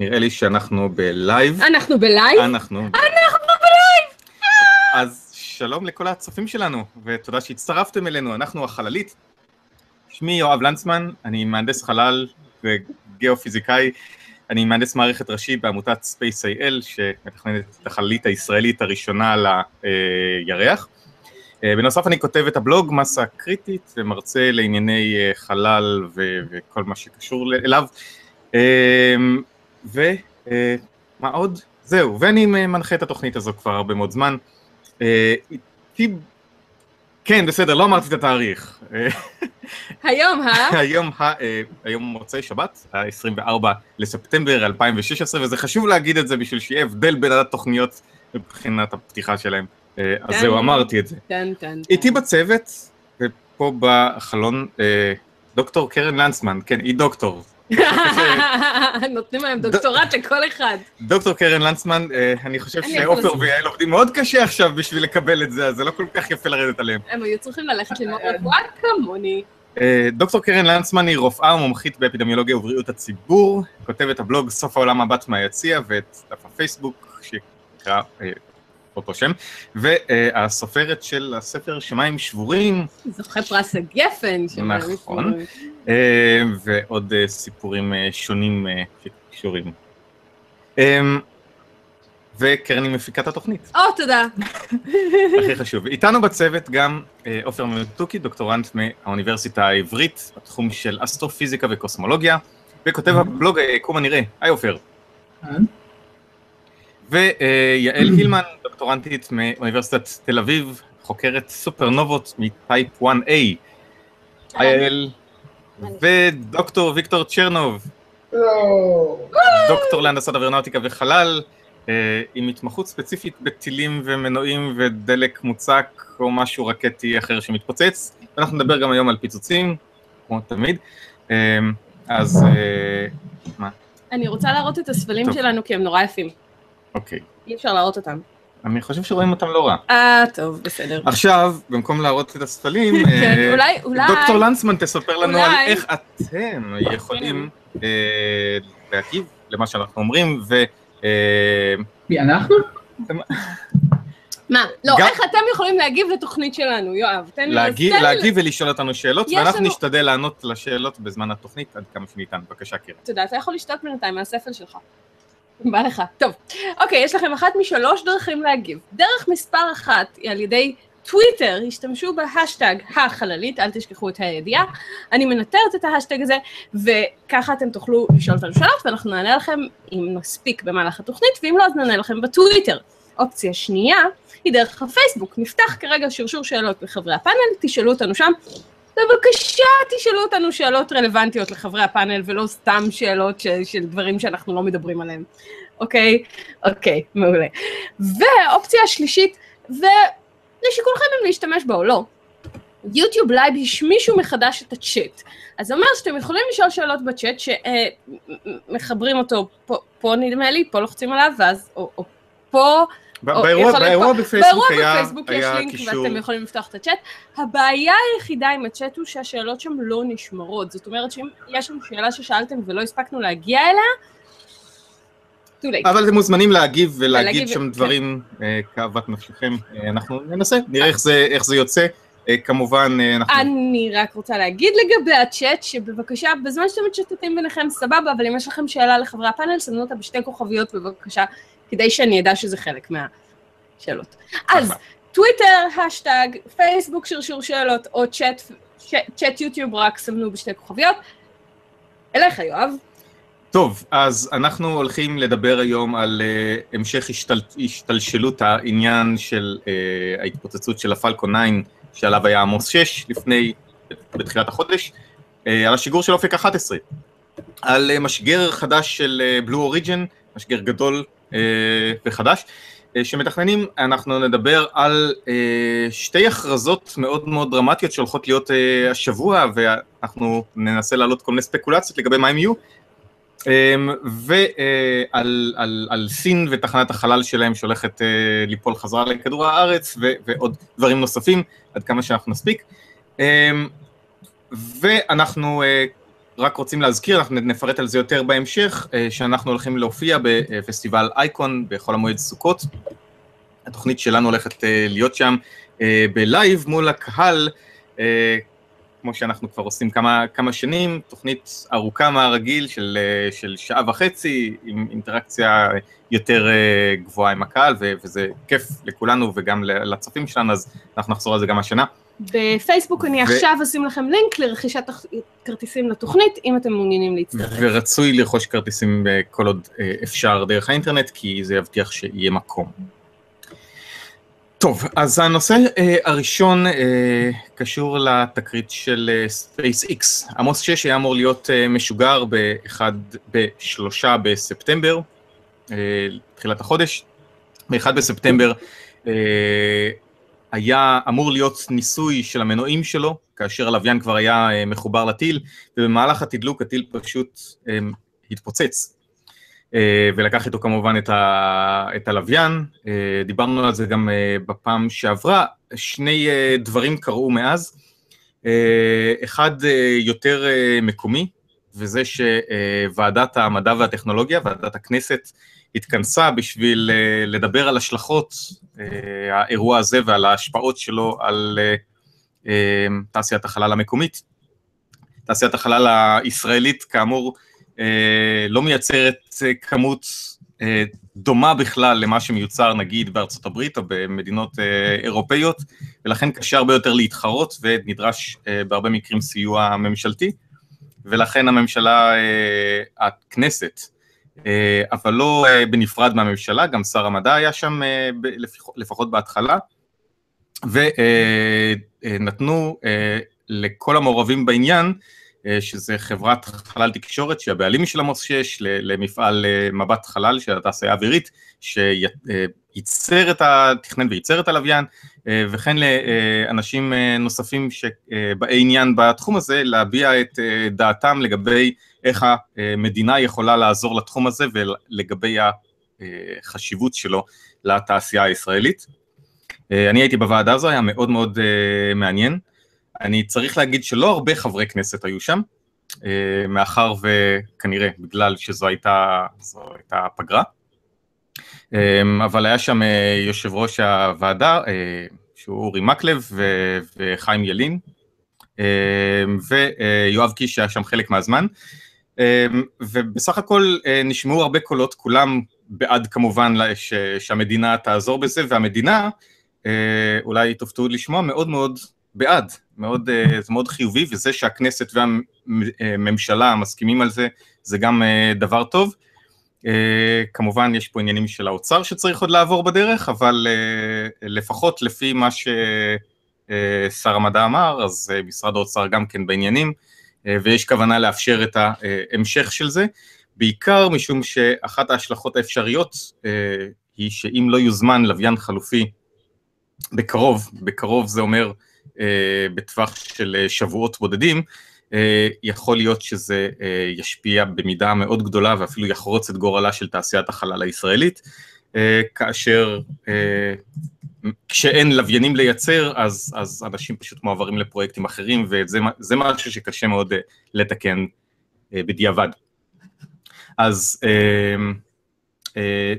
נראה לי שאנחנו בלייב. אנחנו בלייב? אנחנו. אנחנו בלייב! אז שלום לכל הצופים שלנו, ותודה שהצטרפתם אלינו, אנחנו החללית. שמי יואב לנצמן, אני מהנדס חלל וגיאופיזיקאי, אני מהנדס מערכת ראשי בעמותת Space.il, שמתכננת את החללית הישראלית הראשונה על הירח. אה, בנוסף אני כותב את הבלוג מסה קריטית ומרצה לענייני אה, חלל וכל מה שקשור אליו. אה, ומה עוד? זהו, ואני מנחה את התוכנית הזו כבר הרבה מאוד זמן. כן, בסדר, לא אמרתי את התאריך. היום ה... היום ה... היום מוצאי שבת, ה-24 לספטמבר 2016, וזה חשוב להגיד את זה בשביל שיהיה הבדל בין התוכניות מבחינת הפתיחה שלהם. אה, אז זהו, אמרתי את זה. איתי בצוות, ופה בחלון, אה, דוקטור קרן לנצמן, כן, היא דוקטור. נותנים להם דוקטורט לכל אחד. דוקטור קרן לנצמן, אה, אני חושב שעופר ויעל עובדים מאוד קשה עכשיו בשביל לקבל את זה, אז זה לא כל כך יפה לרדת עליהם. הם היו צריכים ללכת ללמוד רפואה כמוני. דוקטור קרן לנצמן היא רופאה ומומחית באפידמיולוגיה ובריאות הציבור, כותבת הבלוג סוף העולם הבת מהיציע ואת דף הפייסבוק שנקרא אותו שם, והסופרת של הספר שמיים שבורים. זוכה פרס הגפן. נכון, אה, ועוד אה, סיפורים אה, שונים שקשורים. וקרן היא מפיקת התוכנית. או, תודה. הכי חשוב. איתנו בצוות גם עופר מתוקי, דוקטורנט מהאוניברסיטה העברית, בתחום של אסטרופיזיקה וקוסמולוגיה, וכותב הבלוג היקום הנראה. היי עופר. ויעל הילמן, דוקטורנטית מאוניברסיטת תל אביב, חוקרת סופרנובות מטייפ 1A. יעל, ודוקטור ויקטור צ'רנוב, דוקטור להנדסת אווירונאוטיקה וחלל, אה, עם התמחות ספציפית בטילים ומנועים ודלק מוצק או משהו רקטי אחר שמתפוצץ. אנחנו נדבר גם היום על פיצוצים, כמו תמיד. אה, אז אה, מה? אני רוצה להראות את הספלים שלנו כי הם נורא יפים. אוקיי. אי אפשר להראות אותם. אני חושב שרואים אותם לא רע. אה, טוב, בסדר. עכשיו, במקום להראות את הספלים, כן, אה, אולי, אולי... דוקטור לנצמן תספר לנו על איך אתם יכולים אה, להגיב למה שאנחנו אומרים, ו... אה, מי, אנחנו? מה? לא, איך אתם יכולים להגיב לתוכנית שלנו, יואב? תן לי... להגיב ולשאול אותנו שאלות, ואנחנו נשתדל לענות לשאלות בזמן התוכנית עד כמה שניתן. בבקשה. אתה יודע, אתה יכול לשתות בינתיים מהספל שלך. בא לך. טוב, אוקיי, יש לכם אחת משלוש דרכים להגיב. דרך מספר אחת היא על ידי טוויטר, השתמשו בהאשטאג החללית, אל תשכחו את ה' הידיעה. אני מנטרת את ההאשטאג הזה, וככה אתם תוכלו לשאול אותנו שאלות, ואנחנו נענה לכם אם נספיק במהלך התוכנית, ואם לא, אז נענה לכם בטוויטר. אופציה שנייה היא דרך הפייסבוק, נפתח כרגע שרשור שאלות לחברי הפאנל, תשאלו אותנו שם, בבקשה תשאלו אותנו שאלות רלוונטיות לחברי הפאנל ולא סתם שאלות ש, של דברים שאנחנו לא מדברים עליהם, אוקיי? אוקיי, מעולה. והאופציה השלישית, ולשיקולכם אם להשתמש בה או לא, YouTube Live השמישו מחדש את הצ'אט. אז זה אומר שאתם יכולים לשאול שאלות בצ'אט שמחברים אותו פה, פה נדמה לי, פה לוחצים עליו, ואז, או, או פה, באירוע בפייסבוק היה בפייסבוק יש לינק ואתם יכולים לפתוח את הצ'אט. הבעיה היחידה עם הצ'אט הוא שהשאלות שם לא נשמרות. זאת אומרת שאם יש שם שאלה ששאלתם ולא הספקנו להגיע אליה, אבל אתם מוזמנים להגיב ולהגיד שם דברים אה, כאוות נפשכם. אה, אנחנו ננסה, נראה איך זה יוצא. אה, כמובן, אנחנו... אני רק רוצה להגיד לגבי הצ'אט, שבבקשה, בזמן שאתם מצ'טטים ביניכם סבבה, אבל אם יש לכם שאלה לחברי הפאנל, סמנו אותה בשתי כוכביות בבקשה, כדי שאני אדע שזה חלק מהשאלות. אז טוויטר, השטג, פייסבוק שרשור שאלות, או צ'אט, צ'אט יוטיוב רק סמנו בשתי כוכביות. אליך, יואב. טוב, אז אנחנו הולכים לדבר היום על uh, המשך השתל... השתלשלות העניין של uh, ההתפוצצות של הפלקון 9, שעליו היה עמוס 6 לפני, בתחילת החודש, uh, על השיגור של אופק 11, על uh, משגר חדש של בלו uh, אוריג'ן, משגר גדול וחדש, אה, שמתכננים, אנחנו נדבר על אה, שתי הכרזות מאוד מאוד דרמטיות שהולכות להיות השבוע, ואנחנו ננסה להעלות כל מיני ספקולציות לגבי מה הם יהיו, ועל על, על סין ותחנת החלל שלהם שהולכת ליפול חזרה לכדור הארץ, ועוד דברים נוספים, עד כמה שאנחנו נספיק. ואנחנו רק רוצים להזכיר, אנחנו נפרט על זה יותר בהמשך, שאנחנו הולכים להופיע בפסטיבל אייקון בחול המועד סוכות. התוכנית שלנו הולכת להיות שם בלייב מול הקהל, כמו שאנחנו כבר עושים כמה, כמה שנים, תוכנית ארוכה מהרגיל של, של שעה וחצי, עם אינטראקציה יותר גבוהה עם הקהל, וזה כיף לכולנו וגם לצופים שלנו, אז אנחנו נחזור על זה גם השנה. בפייסבוק אני. עכשיו אשים לכם לינק לרכישת כרטיסים לתוכנית, אם אתם מעוניינים להצטרף. ורצוי לרכוש כרטיסים כל עוד אפשר דרך האינטרנט, כי זה יבטיח שיהיה מקום. טוב, אז הנושא אה, הראשון אה, קשור לתקרית של אה, SpaceX. עמוס 6 היה אמור להיות אה, משוגר ב-1, ב-3 בספטמבר, אה, תחילת החודש. ב-1 בספטמבר אה, היה אמור להיות ניסוי של המנועים שלו, כאשר הלוויין כבר היה אה, מחובר לטיל, ובמהלך התדלוק הטיל פשוט אה, התפוצץ. אה, ולקח איתו כמובן את, ה, את הלוויין, דיברנו על זה גם בפעם שעברה, שני דברים קרו מאז, אחד יותר מקומי, וזה שוועדת המדע והטכנולוגיה, ועדת הכנסת, התכנסה בשביל לדבר על השלכות האירוע הזה ועל ההשפעות שלו על תעשיית החלל המקומית. תעשיית החלל הישראלית, כאמור, אה, לא מייצרת אה, כמות אה, דומה בכלל למה שמיוצר נגיד בארצות הברית או במדינות אירופאיות, ולכן קשה הרבה יותר להתחרות ונדרש בהרבה מקרים סיוע ממשלתי, ולכן הממשלה, הכנסת, אבל לא בנפרד מהממשלה, גם שר המדע היה שם לפחות בהתחלה, ונתנו לכל המעורבים בעניין אה, שזה חברת חלל תקשורת שהבעלים של עמוס 6 למפעל אה, מבט חלל של התעשייה האווירית שייצר את התכנן וייצר את הלוויין וכן לאנשים נוספים שבאי עניין בתחום הזה להביע את דעתם לגבי איך המדינה יכולה לעזור לתחום הזה ולגבי החשיבות שלו לתעשייה הישראלית. אני הייתי בוועדה הזו, היה מאוד מאוד מעניין. אני צריך להגיד שלא הרבה חברי כנסת היו שם, אה, מאחר וכנראה בגלל שזו הייתה, הייתה פגרה, אה, אבל היה שם אה, יושב ראש הוועדה, שהוא אורי מקלב וחיים ילין, ויואב קיש היה שם חלק מהזמן, ובסך הכל נשמעו הרבה קולות, כולם בעד כמובן שהמדינה תעזור בזה, והמדינה, אולי תופתעו לשמוע, מאוד מאוד בעד, מאוד, אה, זה מאוד חיובי, וזה שהכנסת והממשלה מסכימים על זה, זה גם אה, דבר טוב. אה, כמובן, יש פה עניינים של האוצר שצריך עוד לעבור בדרך, אבל לפחות לפי מה ששר המדע אמר, אז משרד האוצר גם כן בעניינים, ויש כוונה לאפשר את ההמשך של זה, בעיקר משום שאחת ההשלכות האפשריות היא שאם לא יוזמן לוויין חלופי בקרוב, בקרוב זה אומר אה, בטווח של אה, שבועות בודדים, אה, יכול להיות שזה ישפיע במידה מאוד גדולה ואפילו יחרוץ את גורלה של תעשיית החלל הישראלית, כאשר כשאין לוויינים לייצר, אז, אז אנשים פשוט מועברים לפרויקטים אחרים, וזה משהו שקשה מאוד לתקן בדיעבד. אז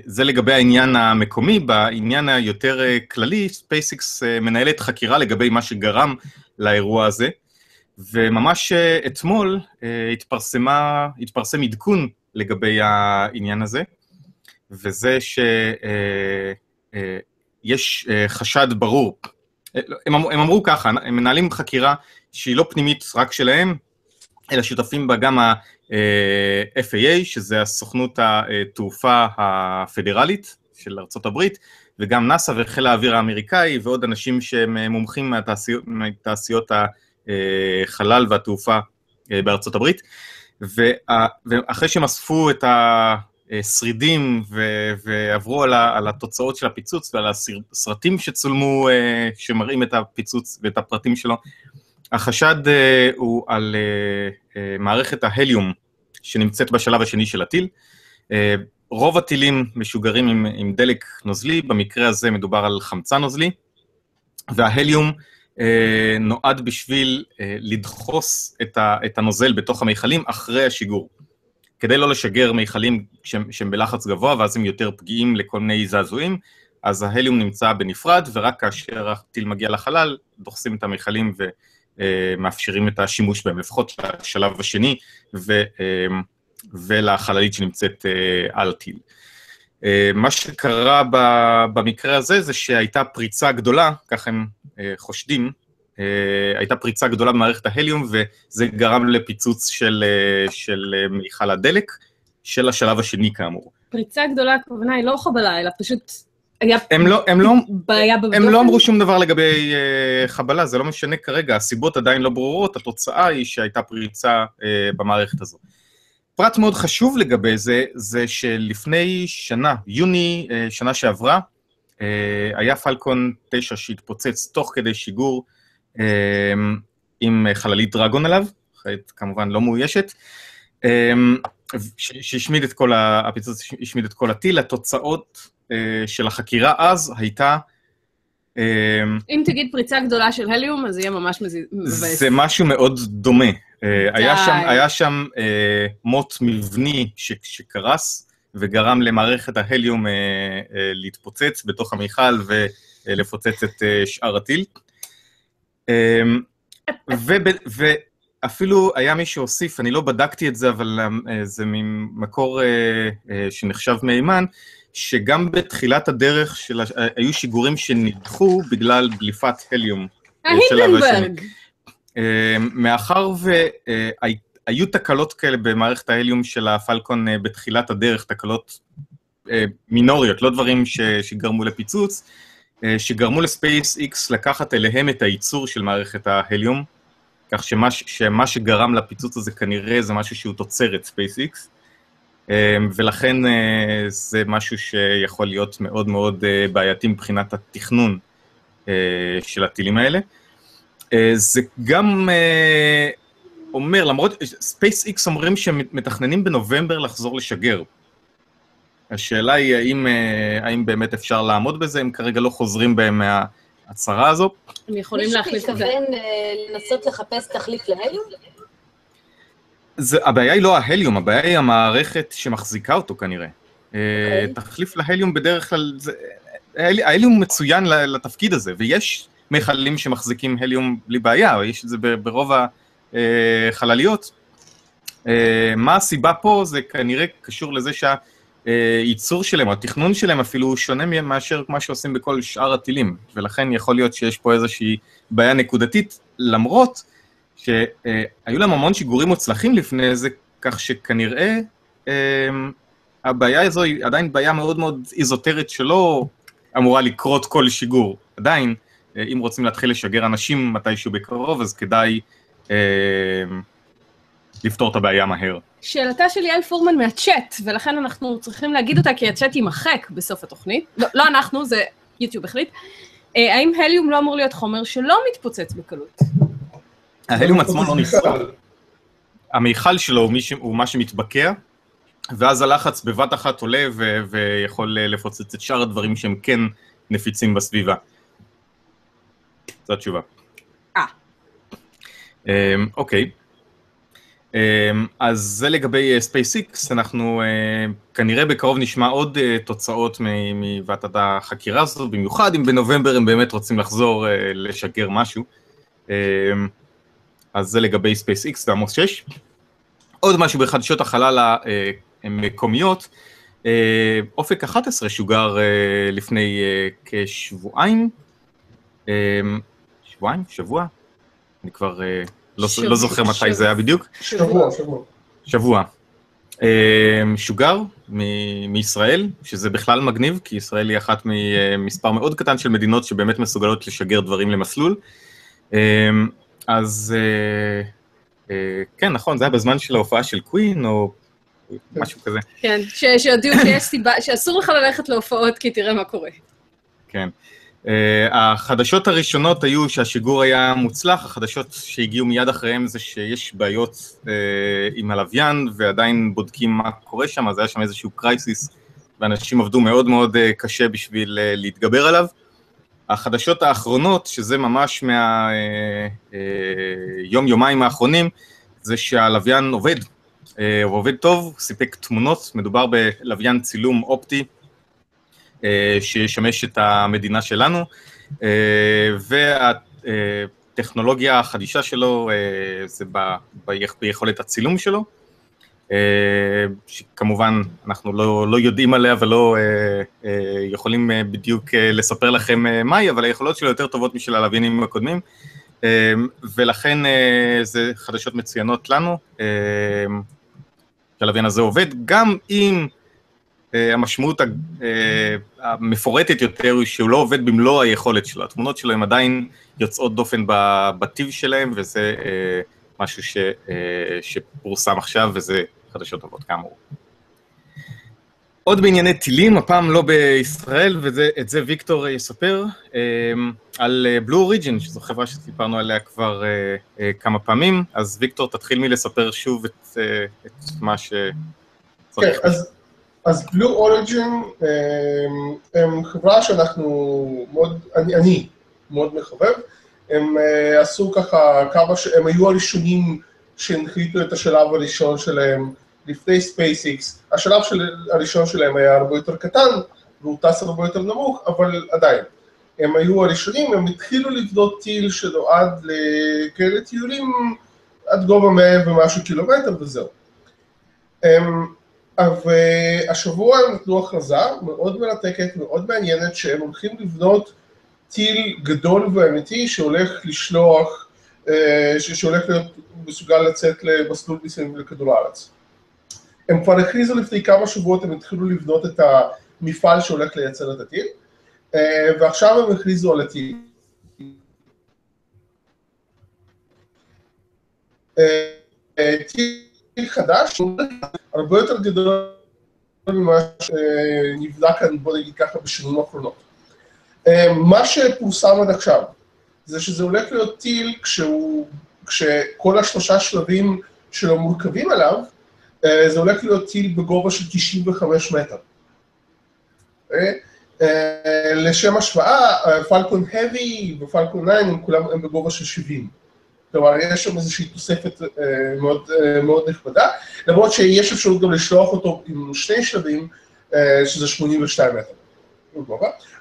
זה לגבי העניין המקומי, בעניין היותר אה, כללי, SpaceX אה, מנהלת חקירה לגבי מה שגרם לאירוע הזה, וממש אה, אתמול התפרסמה, התפרסם עדכון לגבי העניין הזה, וזה שיש חשד ברור. הם, הם אמרו ככה, הם מנהלים חקירה שהיא לא פנימית רק שלהם, אלא שותפים בה גם ה-FAA, שזה הסוכנות התעופה הפדרלית של ארה"ב, וגם נאס"א וחיל האוויר האמריקאי, ועוד אנשים שהם מומחים מתעשיות החלל והתעופה בארצות הברית. ואחרי שהם אספו את השרידים ועברו על התוצאות של הפיצוץ ועל הסרטים שצולמו, שמראים את הפיצוץ ואת הפרטים שלו, החשד uh, הוא על מערכת ההליום שנמצאת בשלב השני של הטיל. רוב הטילים משוגרים עם, עם דלק נוזלי, במקרה הזה מדובר על חמצן נוזלי, וההליום נועד בשביל לדחוס את הנוזל בתוך המיכלים אחרי השיגור. כדי לא לשגר מיכלים שהם, שהם בלחץ גבוה, ואז הם יותר פגיעים לכל מיני זעזועים, אז ההליום נמצא בנפרד, ורק כאשר הטיל מגיע לחלל, דוחסים את המיכלים ומאפשרים את השימוש בהם, לפחות לשלב השני ו, ולחללית שנמצאת על הטיל. מה שקרה במקרה הזה זה שהייתה פריצה גדולה, כך הם חושדים, הייתה פריצה גדולה במערכת ההליום, וזה גרם לפיצוץ של, של מיכל הדלק, של השלב השני כאמור. פריצה גדולה, הכוונה היא לא חבלה, אלא פשוט היה הם לא, הם לא, בעיה? הם לא אמרו שום דבר לגבי uh, חבלה, זה לא משנה כרגע, הסיבות עדיין לא ברורות, התוצאה היא שהייתה פריצה uh, במערכת הזו. פרט מאוד חשוב לגבי זה, זה שלפני שנה, יוני uh, שנה שעברה, uh, היה פלקון 9 שהתפוצץ תוך כדי שיגור עם חללית דרגון עליו, אחרת כמובן לא מאוישת, uh, שהשמיד את כל, הפיצוץ השמיד את כל הטיל, התוצאות אה, של החקירה אז הייתה... אה, אם תגיד פריצה גדולה של הליום, אז יהיה ממש מבאס. זה משהו מאוד דומה. אה, היה שם, היה שם מוט מבני שקרס, וגרם למערכת ההליום להתפוצץ בתוך המיכל ולפוצץ את שאר הטיל. ואפילו היה מי שהוסיף, אני לא בדקתי את זה, אבל זה ממקור שנחשב מהימן, שגם בתחילת הדרך של, היו שיגורים שנדחו בגלל דליפת הליום. ההינדנברג. אה, מאחר והיו תקלות כאלה במערכת ההליום של הפלקון אה, בתחילת הדרך, תקלות אה, מינוריות, לא דברים ש, שגרמו לפיצוץ, שגרמו לספייס איקס לקחת אליהם את הייצור של מערכת ההליום, כך שמה, שמה שגרם לפיצוץ הזה כנראה זה משהו שהוא תוצרת SpaceX. ולכן אה, זה משהו שיכול להיות מאוד מאוד אה, בעייתי מבחינת התכנון אה, של הטילים האלה. זה גם אומר, למרות, SpaceX אומרים שהם מתכננים בנובמבר לחזור לשגר. השאלה היא האם, האם באמת אפשר לעמוד בזה, הם כרגע לא חוזרים בהם מההצהרה הזו. הם יכולים להחליף את זה. מישהו מתכוון לנסות לחפש תחליף להליום? זה, הבעיה היא לא ההליום, הבעיה היא המערכת שמחזיקה אותו כנראה. Okay. אוקיי. תחליף להליום בדרך כלל, זה, ההליום מצוין לתפקיד הזה, ויש מכלים שמחזיקים הליום בלי בעיה, יש את זה ברוב החלליות. אה, מה הסיבה פה? זה כנראה קשור לזה שהייצור שלהם, התכנון שלהם אפילו הוא שונה מאשר מה שעושים בכל שאר הטילים, ולכן יכול להיות שיש פה איזושהי בעיה נקודתית, למרות שהיו להם המון שיגורים מוצלחים לפני זה, כך שכנראה אמ, הבעיה הזו היא עדיין בעיה מאוד מאוד איזוטרית שלא אמורה לקרות כל שיגור. עדיין, אה, אם רוצים להתחיל לשגר אנשים מתישהו בקרוב, אז כדאי אה, לפתור את הבעיה מהר. שאלתה של יעל פורמן מהצ'אט, ולכן אנחנו צריכים להגיד אותה כי הצ'אט יימחק בסוף התוכנית. לא, לא אנחנו, זה יוטיוב החליט. אה, האם הליום לא אמור להיות חומר שלא מתפוצץ בקלות? ההליום עצמו לא נסחר. המיכל שלו הוא, ש... הוא מה שמתבקע, ואז הלחץ בבת אחת עולה ו... ויכול לפוצץ את שאר הדברים שהם כן נפיצים בסביבה. זו התשובה. אה. אמ, אוקיי. אמ, אז זה לגבי SpaceX, אה, אנחנו uh, כנראה בקרוב נשמע עוד uh, תוצאות מוועדת החקירה הזאת, במיוחד אם בנובמבר הם באמת רוצים לחזור לשגר משהו. Uh, אז זה לגבי SpaceX ועמוס 6. עוד משהו בחדשות החלל המקומיות, אה, אופק 11 שוגר אה, לפני אה, כשבועיים, שבועיים? שבוע? אני כבר לא, לא זוכר מתי זה היה בדיוק. שבוע, שבוע. שבוע. שוגר מישראל, שזה בכלל מגניב, כי ישראל היא אחת ממספר מאוד קטן של מדינות שבאמת מסוגלות לשגר דברים למסלול. אז אה, אה, כן, נכון, זה היה בזמן של ההופעה של קווין, או משהו כזה. כן, שהודיעו שיש סיבה, שאסור לך ללכת להופעות, כי תראה מה קורה. כן. Uh, החדשות הראשונות היו שהשיגור היה מוצלח, החדשות שהגיעו מיד אחריהם זה שיש בעיות uh, עם הלוויין, ועדיין בודקים מה קורה שם, אז היה שם איזשהו קרייסיס, ואנשים עבדו מאוד מאוד uh, קשה בשביל uh, להתגבר עליו. החדשות האחרונות, שזה ממש מהיום-יומיים אה, האחרונים, זה שהלוויין עובד, הוא עובד טוב, סיפק תמונות, מדובר בלוויין צילום אופטי שישמש את המדינה שלנו, והטכנולוגיה החדישה שלו זה ביכולת הצילום שלו. אה, שכמובן אנחנו לא, לא יודעים עליה ולא אה, אה, יכולים בדיוק לספר לכם מהי, אבל היכולות שלו יותר טובות משל הלוויינים הקודמים, ולכן זה חדשות מצוינות לנו, שהלוויין הזה עובד, גם אם המשמעות המפורטת יותר היא שהוא לא עובד במלוא היכולת שלו, התמונות שלו הן עדיין יוצאות דופן בטיב שלהם, וזה משהו ש, שפורסם עכשיו, וזה חדשות טובות כאמור. עוד בענייני טילים, הפעם לא בישראל, ואת זה ויקטור יספר, על בלו אה, אוריג'ין, שזו חברה שסיפרנו עליה כבר אה, אה, כמה פעמים, אז ויקטור, תתחיל מלספר שוב את, את מה שצריך. כן, אז, אז בלו אוריג'ין הם חברה שאנחנו מאוד, אני, אני מאוד מחבב, הם עשו ככה כמה, הם היו הראשונים שהנחיתו את השלב הראשון שלהם לפני SpaceX, השלב של, הראשון שלהם היה הרבה יותר קטן, והוא טס הרבה יותר נמוך, אבל עדיין. הם היו הראשונים, הם התחילו לבדות טיל שנועד לכאלה טיולים עד גובה 100 ומשהו קילומטר וזהו. הם, והשבוע הם נתנו הכרזה מאוד מרתקת, מאוד מעניינת, שהם הולכים לבנות טיל גדול ואמיתי שהולך לשלוח, אה, שהולך להיות מסוגל לצאת למסלול מסוים לכדור הארץ. הם כבר הכריזו לפני כמה שבועות, הם התחילו לבנות את המפעל שהולך לייצר את הטיל, אה, ועכשיו הם הכריזו על הטיל. אה, אה, טיל חדש, הרבה יותר גדול ממה שנבדק כאן, בוא נגיד ככה, בשנים האחרונות. מה שפורסם עד עכשיו, זה שזה הולך להיות טיל כשהוא, כשכל השלושה שלבים שלו מורכבים עליו, אה, זה הולך להיות טיל בגובה של 95 מטר. אה, אה, לשם השוואה, פלקון האבי ופלקון 9 הם כולם הם בגובה של 70. כלומר, יש שם איזושהי תוספת מאוד, מאוד נכבדה, למרות שיש אפשרות גם לשלוח אותו עם שני שלבים, שזה 82 מטר.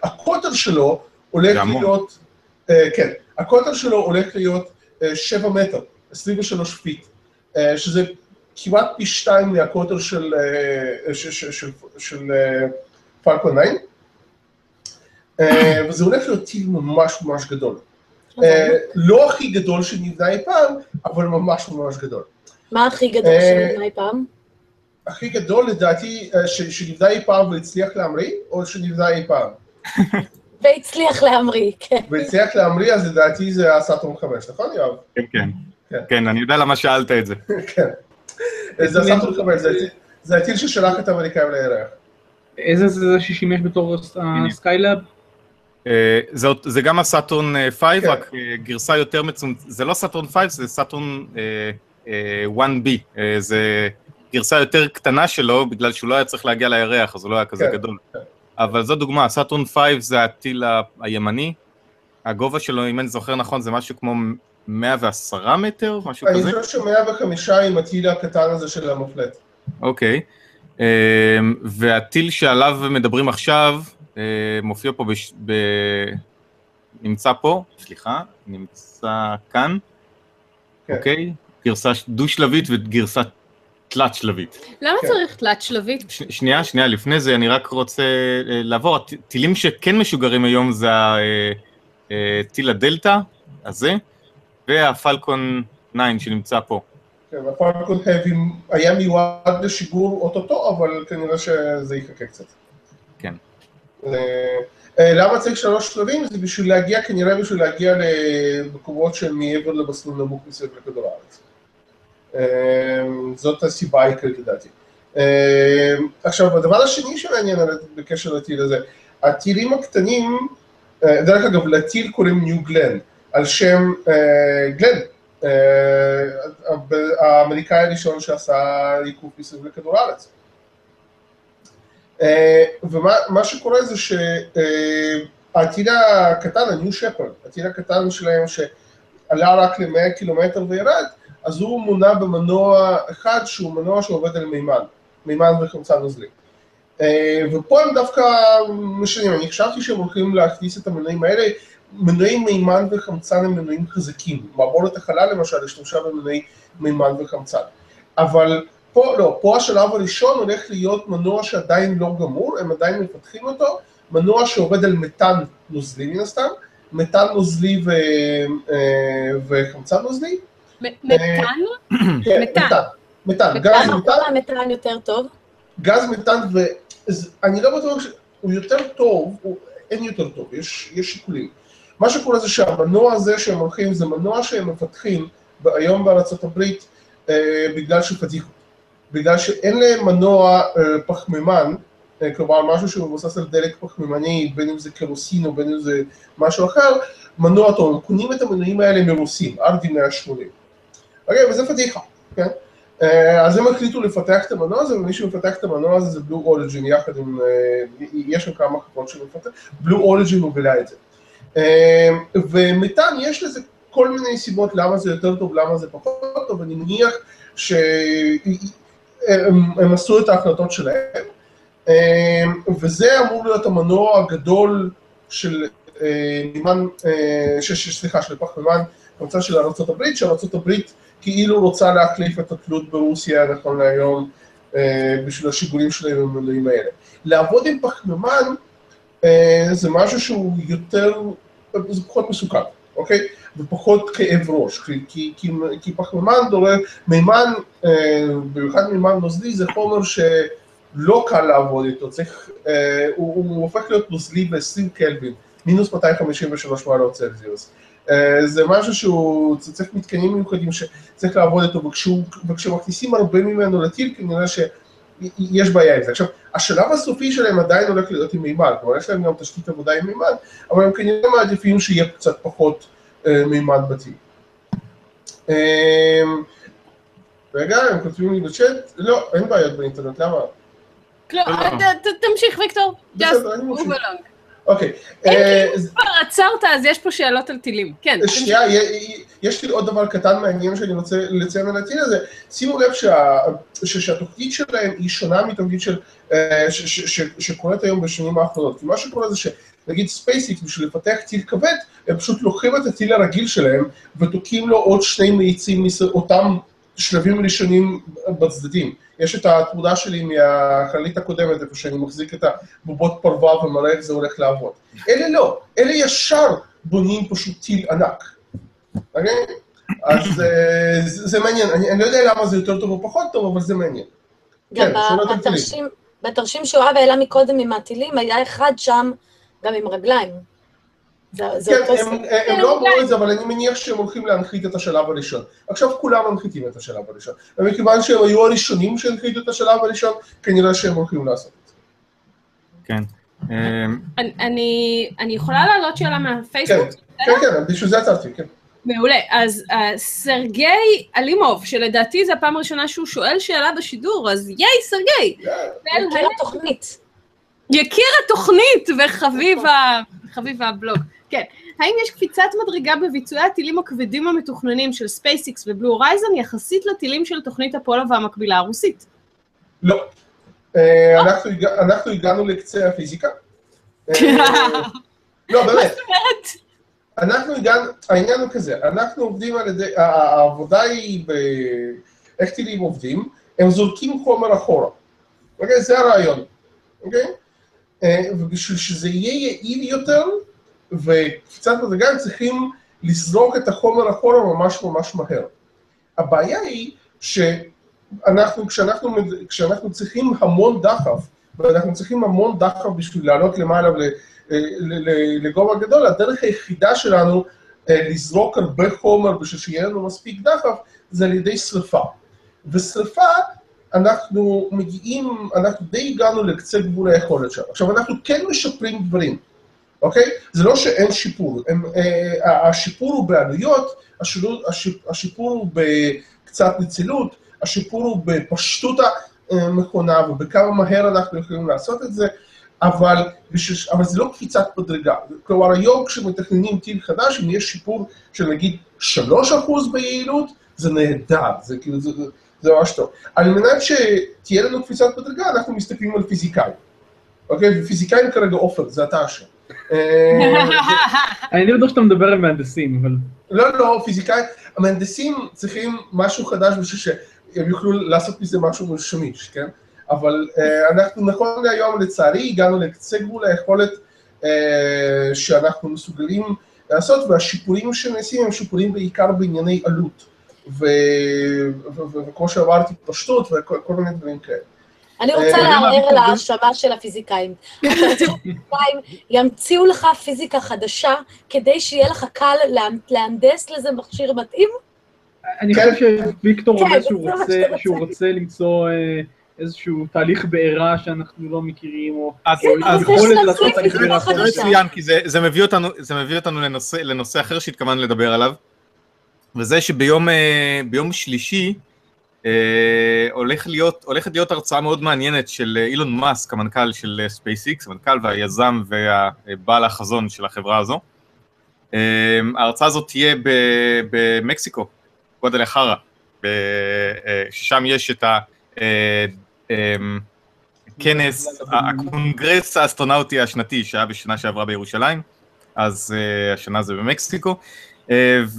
הקוטר שלו הולך להיות, כן, הקוטר שלו הולך להיות 7 מטר, 23 feet, שזה כמעט פי שתיים מהקוטר של, אה, של, של, של, של Falcon 9, אה, וזה הולך להיות טיל ממש ממש גדול. אה, לא הכי גדול שנבנה אי פעם, אבל ממש ממש גדול. מה הכי גדול שנבנה אי פעם? הכי גדול לדעתי שנבנה אי פעם והצליח להמריא, או שנבנה אי פעם? והצליח להמריא, כן. והצליח להמריא, אז לדעתי זה הסאטרון 5, נכון יואב? כן, כן. כן, אני יודע למה שאלת את זה. כן. זה הסאטורן 5, זה הטיל ששלח את האמריקאים לירח. איזה זה ששימש בתור ה Skylab? אה, זה גם ה Saturn 5, כן. רק אה, גרסה יותר מצומצמת, זה לא Saturn 5, זה Saturn 1B, אה, זה גרסה יותר קטנה שלו, בגלל שהוא לא היה צריך להגיע לירח, אז הוא לא היה כזה כן, גדול. כן. אבל זו דוגמה, Saturn 5 זה הטיל הימני, הגובה שלו, אם אני זוכר נכון, זה משהו כמו 110 מטר, משהו כזה? אני חושב ש-105 עם הטיל הקטן הזה של המופלט. אוקיי. והטיל שעליו מדברים עכשיו, אה, מופיע פה, בש... ב... נמצא פה, סליחה, נמצא כאן, כן. אוקיי? גרסה דו-שלבית וגרסה תלת-שלבית. למה כן. צריך תלת-שלבית? ש... שנייה, שנייה, לפני זה אני רק רוצה אה, לעבור, הטילים שכן משוגרים היום זה הטיל אה, הדלתא הזה, והפלקון 9 שנמצא פה. כן, הפלקון האבי היה מיועד לשיגור אוטוטו, אבל כנראה שזה יחכה קצת. אה, אה, למה צריך שלוש שלבים? זה בשביל להגיע, כנראה בשביל להגיע למקומות שהם מעבר למסלול נמוך מסביב לכדור הארץ. אה, זאת הסיבה העיקרית לדעתי. עכשיו, הדבר השני שמעניין בקשר לטיל הזה, הטילים הקטנים, דרך אגב, לטיל קוראים ניו גלן. על שם אה, גלן, אה, האמריקאי הראשון שעשה עיכוב מסביב לכדור הארץ. אה, ומה שקורה זה הטיל הקטן, ה-New Shepard, הטיל הקטן שלהם שעלה רק ל-100 קילומטר וירד, אז הוא מונע במנוע אחד שהוא מנוע שעובד על מימן, מימן וחמצן נוזלי. אה, ופה הם דווקא משנים, אני חשבתי שהם הולכים להכניס את המנועים האלה, מנועי מימן וחמצן הם מנועים חזקים, מעבורת החלל למשל השתמשה במנועי מימן וחמצן, אבל פה לא, פה השלב הראשון הולך להיות מנוע שעדיין לא גמור, הם עדיין מפתחים אותו, מנוע שעובד על מתאן נוזלי מן הסתם, מתאן נוזלי ו, אה, וחמצן נוזלי. מתאן? כן, מתאן. מתאן, גז למה מתאן, המתאן יותר טוב? גז מתאן, ואני לא בטוח שהוא יותר טוב, הוא אין יותר טוב, יש, יש שיקולים. מה שקורה זה שהמנוע הזה שהם הולכים, זה מנוע שהם מפתחים היום בארצות הברית אה, בגלל שפדיחות. בגלל שאין להם מנוע אה, פחמימן, אה, כלומר משהו שהוא מבוסס על דלק פחמימני, בין אם זה קרוסין או בין אם זה משהו אחר, מנוע טוב, הם קונים את המנועים האלה מרוסים, RD180. אוקיי, וזה פדיחה, כן? אה, אז הם החליטו לפתח את המנוע הזה, ומי שמפתח את המנוע הזה זה בלו אוריג'ין, יחד עם, אה, יש שם כמה חברות שמפתח, בלו אוריג'ין מובילה את זה. אה, ומתאן, יש לזה כל מיני סיבות למה זה יותר טוב, למה זה פחות טוב, אני מניח שהם עשו את ההחלטות שלהם, וזה אמור להיות המנוע הגדול של מימן, סליחה, של פחמימן, קבוצה של ארה"ב, שארה"ב כאילו רוצה להחליף את התלות ברוסיה נכון להיום אה, בשביל השיגולים שלהם במנועים האלה. לעבוד עם פחמימן אה, זה משהו שהוא יותר, זה פחות מסוכן, אוקיי? ופחות כאב ראש, כי, כי, כי, פחמימן דורש, מימן, אה, במיוחד מימן נוזלי זה חומר שלא קל לעבוד איתו, צריך, אה, הוא, הוא הופך להיות נוזלי ב-20 קלווין, מינוס 253 מעלות צלזיוס. אה, זה משהו שהוא צריך מתקנים מיוחדים שצריך לעבוד איתו, וכשמכניסים הרבה ממנו לטיל כנראה שיש בעיה עם זה. עכשיו, השלב הסופי שלהם עדיין הולך להיות עם מימן, כלומר יש להם גם תשתית עבודה עם מימן, אבל הם כנראה מעדיפים שיהיה קצת פחות אה, מימן בטיל. אה, רגע, הם כותבים לי בצ'אט, לא, אין בעיות באינטרנט, למה? לא, תמשיך ויקטור, בסדר, אני ממשיך. אוקיי. אם אה, כבר עצרת, אז יש פה שאלות על טילים. כן, תמשיך. שנייה, יש לי עוד דבר קטן מעניין שאני רוצה לציין על הטיל הזה. שימו לב שהתוכנית שלהם היא שונה מתוכנית של, אה, ש- ש- ש- שקורית היום בשנים האחרונות. כי מה שקורה זה שנגיד SpaceX, בשביל לפתח טיל כבד, הם פשוט לוקחים את הטיל הרגיל שלהם ותוקעים לו עוד שני מאיצים מאותם שלבים ראשונים בצדדים. יש את התמונה שלי מהחללית הקודמת, איפה שאני מחזיק את הבובות פרווה ומראה איך זה הולך לעבוד. אלה לא, אלה ישר בונים פשוט טיל ענק. אוקיי? אז אה, זה זה מעניין, אני אני לא יודע למה זה יותר טוב או פחות טוב, אבל זה מעניין. גם כן. בתרשים, בתרשים שיואב העלה מקודם עם הטילים, היה אחד שם גם עם רגליים. זה זה כן, הם- סיפור. הם לא אמרו את זה, אבל אני מניח שהם הולכים להנחית את השלב הראשון. עכשיו כולם מנחיתים את השלב הראשון. ומכיוון שהם היו הראשונים שהנחיתו את השלב הראשון, כנראה שהם הולכים לעשות את זה. כן. אמ, אני- אני אני יכולה להעלות שאלה כן, מהפייסבוק? כן, כן, בשביל זה עצרתי, כן. מעולה. אז uh, סרגי אלימוב, שלדעתי זו הפעם הראשונה שהוא שואל שאלה בשידור, אז ייי, סרגי! האם- התוכנית. יקיר התוכנית וחביב ה- חביב הבלוג. כן. האם יש קפיצת מדרגה בביצועי הטילים הכבדים המתוכננים של SpaceX ו Blue Origin יחסית לטילים של תוכנית אפולו והמקבילה הרוסית? לא. אה, אנחנו הגע- אנחנו הגענו לקצה הפיזיקה. אה, לא, באמת. אומרת, אנחנו הגענו, העניין הוא כזה, אנחנו עובדים על ידי, העבודה היא ב... איך טילים עובדים? הם זורקים חומר אחורה. אוקיי? זה הרעיון. אוקיי? אה, ובשביל שזה יהיה יעיל יותר, וקפיצת מדרגה הם צריכים לזרוק את החומר אחורה ממש ממש מהר. הבעיה היא שאנחנו, כשאנחנו, כשאנחנו צריכים המון דחף, ואנחנו צריכים המון דחף בשביל לעלות למעלה ל- לגובה גדול, הדרך היחידה שלנו אה, לזרוק הרבה חומר בשביל שיהיה לנו מספיק דחף, זה על ידי שריפה. ושריפה, אנחנו מגיעים, אנחנו די הגענו לקצה גבול היכולת שלנו. עכשיו, אנחנו כן משפרים דברים, אוקיי? זה לא שאין שיפור. הם, אה, השיפור הוא בעלויות, השיפור, השיפ- השיפור הוא בקצת נצילות, השיפור הוא בפשטות המכונה ובכמה מהר אנחנו יכולים לעשות את זה. אבל, בשביל, אבל זה לא קפיצת מדרגה. כלומר, היום כשמתכננים טיל חדש, אם יש שיפור של נגיד 3% ביעילות, זה נהדר, זה כאילו, זה, זה, ממש טוב. על מנת שתהיה לנו קפיצת מדרגה, אנחנו מסתכלים על פיזיקאים. אוקיי? ופיזיקאים כרגע עופר, זה אתה אשם. אה, אני לא בטוח שאתה מדבר על מהנדסים, אבל... לא, לא, פיזיקאים, המהנדסים צריכים משהו חדש בשביל שהם יוכלו לעשות מזה משהו שמיש, כן? אבל אה, אנחנו נכון להיום, לצערי, הגענו לקצה גבול היכולת אה, שאנחנו מסוגלים לעשות, והשיפורים שנעשים הם שיפורים בעיקר בענייני עלות. ו- ו- ו- וכמו שאמרתי, פשטות וכל מיני דברים כאלה. אני רוצה אה, לערער על ההאשמה של הפיזיקאים. הפיזיקאים ימציאו לך פיזיקה חדשה כדי שיהיה לך קל לה- להנדס לזה מכשיר מתאים? אני כן. חושב שוויקטור כן, אומר שהוא מה רוצה- למצוא אה, איזשהו תהליך בעירה שאנחנו לא מכירים, או אז, יכולת לעשות תהליך בעירה חדשה. זה חדשה. מצוין, כי זה, זה מביא אותנו, זה מביא אותנו לנושא, לנושא אחר שהתכוונו לדבר עליו, וזה שביום אה, ביום שלישי אה, הולך להיות, הולכת להיות הרצאה מאוד מעניינת של אה, אילון מאסק, המנכ"ל של SpaceX, המנכ"ל והיזם והבעל החזון של החברה הזו. אה, ההרצאה הזאת תהיה במקסיקו, אה, ששם יש את ה... אה, אה, כנס, הקונגרס האסטרונאוטי השנתי שהיה בשנה שעברה בירושלים, אז uh, השנה זה במקסיקו, uh,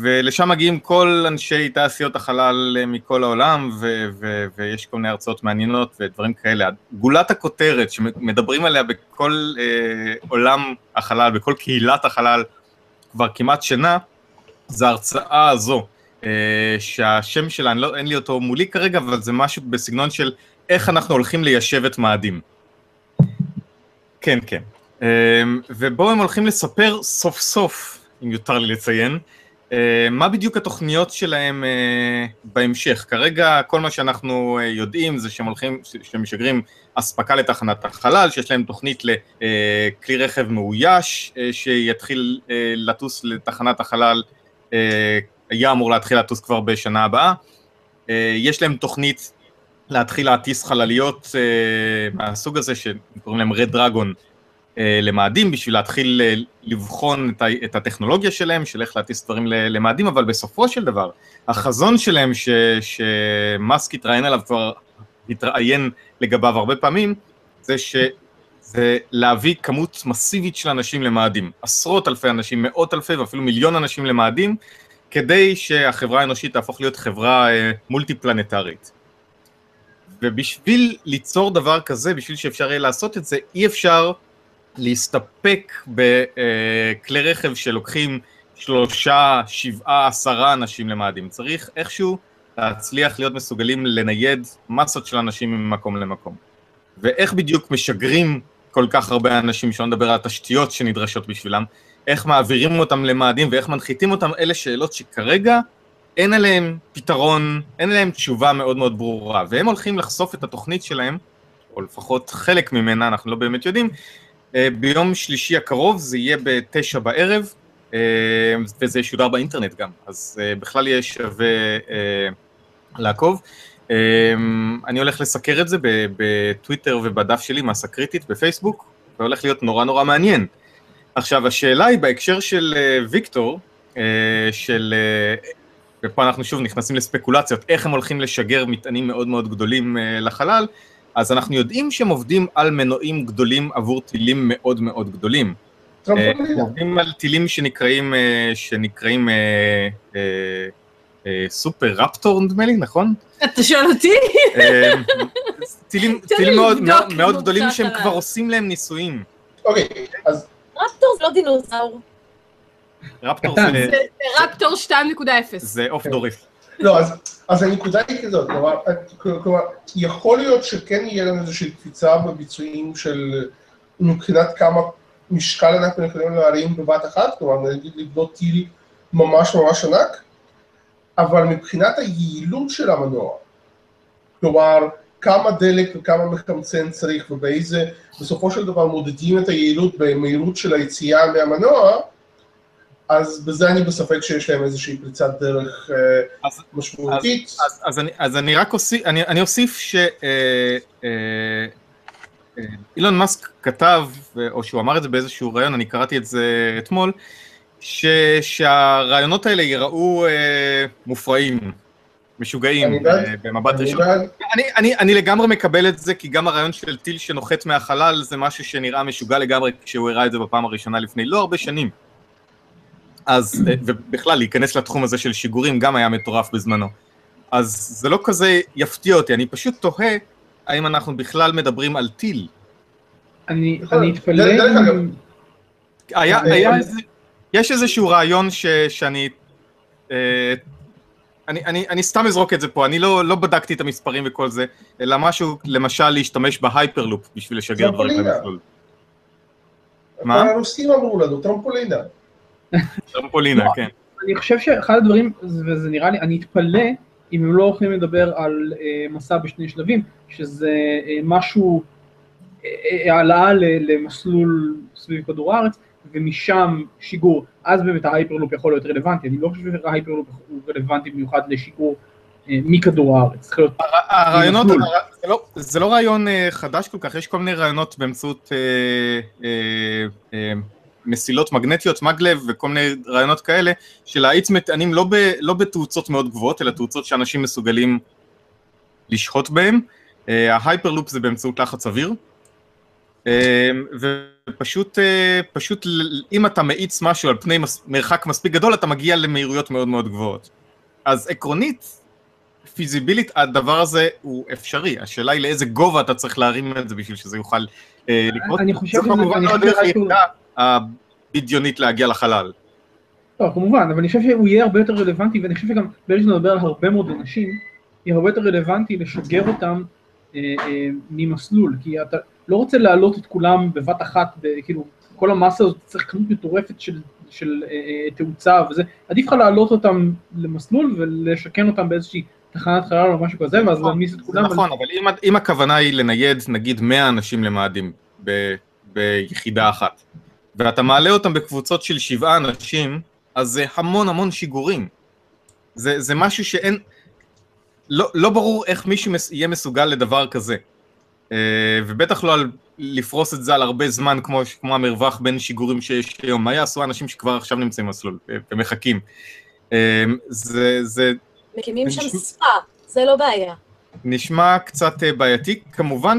ולשם מגיעים כל אנשי תעשיות החלל uh, מכל העולם, ו- ו- ויש כל מיני הרצאות מעניינות ודברים כאלה. גולת הכותרת שמדברים עליה בכל uh, עולם החלל, בכל קהילת החלל, כבר כמעט שנה, זה ההרצאה הזו, uh, שהשם שלה, לא, אין לי אותו מולי כרגע, אבל זה משהו בסגנון של איך אנחנו הולכים ליישב את מאדים. כן, כן. אמ, ובו הם הולכים לספר סוף סוף, אם יותר לי לציין, אה, מה בדיוק התוכניות שלהם אה, בהמשך. כרגע כל מה שאנחנו אה, יודעים זה שהם הולכים, שהם משגרים אספקה לתחנת החלל, שיש להם תוכנית לכלי רכב מאויש, אה, שיתחיל אה, לטוס לתחנת החלל, אה, היה אמור להתחיל לטוס כבר בשנה הבאה. אה, יש להם תוכנית להתחיל להטיס חלליות מהסוג הזה, שקוראים להם רד דרגון, למאדים, בשביל להתחיל uh, לבחון את, הטכנולוגיה שלהם, של איך להטיס דברים למאדים, אבל בסופו של דבר, החזון שלהם, ש, שמאסק התראיין עליו כבר, התראיין לגביו הרבה פעמים, זה שזה להביא כמות מסיבית של אנשים למאדים. עשרות אלפי אנשים, מאות אלפי ואפילו מיליון אנשים למאדים, כדי שהחברה האנושית תהפוך להיות חברה uh, מולטי פלנטרית. ובשביל ליצור דבר כזה, בשביל שאפשר יהיה לעשות את זה, אי אפשר להסתפק בכלי רכב שלוקחים שלושה, שבעה, עשרה אנשים למאדים. צריך איכשהו להצליח להיות מסוגלים לנייד מסות של אנשים ממקום למקום. ואיך בדיוק משגרים כל כך הרבה אנשים, שלא נדבר על התשתיות שנדרשות בשבילם, איך מעבירים אותם למאדים ואיך מנחיתים אותם, אלה שאלות שכרגע אין עליהם פתרון, אין עליהם תשובה מאוד מאוד ברורה, והם הולכים לחשוף את התוכנית שלהם, או לפחות חלק ממנה, אנחנו לא באמת יודעים, אה, ביום שלישי הקרוב, זה יהיה בתשע בערב, אה, וזה ישודר באינטרנט גם, אז אה, בכלל יהיה שווה אה, לעקוב. אה, אני הולך לסקר את זה בטוויטר ובדף שלי, מסה קריטית, בפייסבוק, והולך להיות נורא נורא מעניין. עכשיו, השאלה היא בהקשר של אה, ויקטור, אה, של... אה, ופה אנחנו שוב נכנסים לספקולציות, איך הם הולכים לשגר מטענים מאוד מאוד גדולים אה, לחלל, אז אנחנו יודעים שהם עובדים על מנועים גדולים עבור טילים מאוד מאוד גדולים. אה. הם עובדים על טילים שנקראים, אה, שנקראים אה, אה, אה, סופר רפטור נדמה לי, נכון? אתה שואל אותי? אה, טילים, מאוד, גדולים שהם. כבר עושים להם ניסויים. אוקיי, אז רפטור זה לא דינוזאור. רפטור. זה, רפטור 2.0. זה אוף דורף. לא, אז, אז הנקודה היא כזאת, כלומר, כלומר, יכול להיות שכן יהיה לנו איזושהי קפיצה בביצועים של מבחינת כמה משקל אנחנו יכולים להרים בבת אחת, כלומר, נגיד לבנות טיל ממש ממש ענק, אבל מבחינת היעילות של המנוע, כלומר, כמה דלק וכמה מחמצן צריך ובאיזה, בסופו של דבר מודדים את היעילות במהירות של היציאה מהמנוע, אז בזה אני בספק שיש להם איזושהי פריצת דרך אה, אז- משמעותית. אז, אז, אני, אז אני רק אוסיף, אני, אני אוסיף ש... אה, אה, אילון מאסק כתב, או שהוא אמר את זה באיזשהו ראיון, אני קראתי את זה אתמול, ש, שהרעיונות האלה ייראו אה, מופרעים, משוגעים. אה, במבט אני ראשון. אני, אני, אני לגמרי מקבל את זה, כי גם הרעיון של טיל שנוחת מהחלל זה משהו שנראה משוגע לגמרי כשהוא הראה את זה בפעם הראשונה לפני לא הרבה שנים. אז, אה, ובכלל, להיכנס לתחום הזה של שיגורים גם היה מטורף בזמנו. אז זה לא כזה יפתיע אותי, אני פשוט תוהה האם אנחנו בכלל מדברים על טיל. אני נכון. אני אתפלא יש איזשהו רעיון ש, שאני, אה, אני, אני, אני סתם אזרוק את זה פה, אני לא, לא בדקתי את המספרים וכל זה, אלא משהו, למשל להשתמש בהייפרלופ בשביל לשגר דברים טרמפולינה. במסלול. מה? הרוסים אמרו לנו, טרמפולינה. טרמפולינה, כן. אני חושב שאחד הדברים, וזה נראה לי, אני אתפלא אם הם לא הולכים לדבר על אה, מסע בשני שלבים, שזה אה, משהו, אה, אה, העלאה למסלול סביב כדור הארץ, ומשם שיגור, אז באמת ה Hyperloop יכול להיות רלוונטי, אני לא חושב שה Hyperloop הוא רלוונטי במיוחד לשיגור אה, מכדור הארץ, הרעיונות. זה לא, זה לא רעיון אה, חדש כל כך, יש כל מיני רעיונות באמצעות אה, אה, אה, מסילות מגנטיות, maglev וכל מיני רעיונות כאלה, של להאיץ מטענים לא, ב, לא בתאוצות מאוד גבוהות, אלא תאוצות שאנשים מסוגלים לשהות בהם. אה, ההייפרלופ זה באמצעות לחץ אוויר. אה, ופשוט, אה, פשוט אם אתה מאיץ משהו על פני מס, מרחק מספיק גדול, אתה מגיע למהירויות מאוד מאוד גבוהות. אז עקרונית, פיזיבילית, הדבר הזה הוא אפשרי, השאלה היא לאיזה גובה אתה צריך להרים את זה בשביל שזה יוכל אה, לקרות. אני חושב שזה- כמובן לא שזה- היחידה הבדיונית להגיע לחלל. לא, כמובן, אבל אני חושב שהוא יהיה הרבה יותר רלוונטי, ואני חושב שגם ברגע שנדבר על הרבה מאוד אנשים, יהיה הרבה יותר רלוונטי לשגר אותם אה, אה, ממסלול, כי אתה לא רוצה להעלות את כולם בבת אחת, ב- כאילו, כל המסה הזאת צריך כמות מטורפת של, של אה, אה, תאוצה וזה, עדיף לך להעלות אותם למסלול ולשכן אותם באיזושהי תחנת חלל או משהו כזה, ואז להעמיס את כולם. נכון, אבל אם, אם הכוונה היא לנייד נגיד 100 אנשים למאדים ביחידה אחת, ואתה מעלה אותם בקבוצות של שבעה אנשים, אז זה המון המון שיגורים. זה, זה משהו שאין, לא, לא ברור איך מישהו יהיה מסוגל לדבר כזה. אה, ובטח לא על לפרוס את זה על הרבה זמן כמו, כמו המרווח בין שיגורים שיש היום. מה יעשו האנשים שכבר עכשיו נמצאים במסלול אה, ומחכים? אה, זה, זה, מקימים שם נשמע- ספה, זה לא בעיה. נשמע קצת בעייתי. כמובן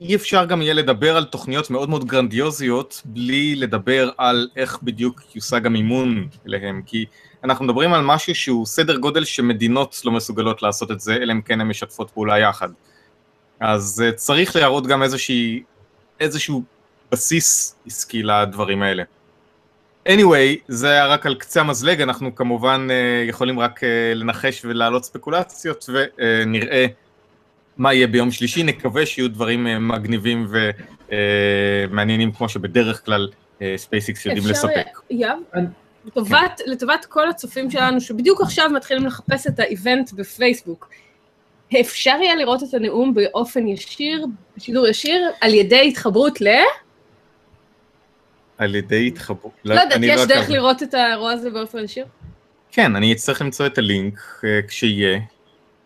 שאי אפשר גם יהיה לדבר על תוכניות מאוד מאוד גרנדיוזיות בלי לדבר על איך בדיוק יושג המימון אליהם, כי אנחנו מדברים על משהו שהוא סדר גודל שמדינות לא מסוגלות לעשות את זה, אלא אם כן הן משתפות פעולה יחד. אז אה, צריך להראות גם איזושהי, איזשהו בסיס עסקי לדברים האלה. anyway, זה היה רק על קצה המזלג, אנחנו כמובן אה, יכולים רק אה, לנחש ולהעלות ספקולציות, ונראה מה יהיה ביום שלישי, נקווה שיהיו דברים אה, מגניבים ומעניינים כמו שבדרך כלל SpaceX יודעים אפשר, לספק. לטובת, לטובת כל הצופים שלנו שבדיוק עכשיו מתחילים לחפש את ה event בפייסבוק, אפשר יהיה לראות את הנאום באופן ישיר, בשידור ישיר, על ידי התחברות ל... על ידי התחברות. לא יודעת, אני יש דרך. לראות את האירוע הזה באופן ישיר? כן, אני אצטרך למצוא את הלינק אה, כשיהיה.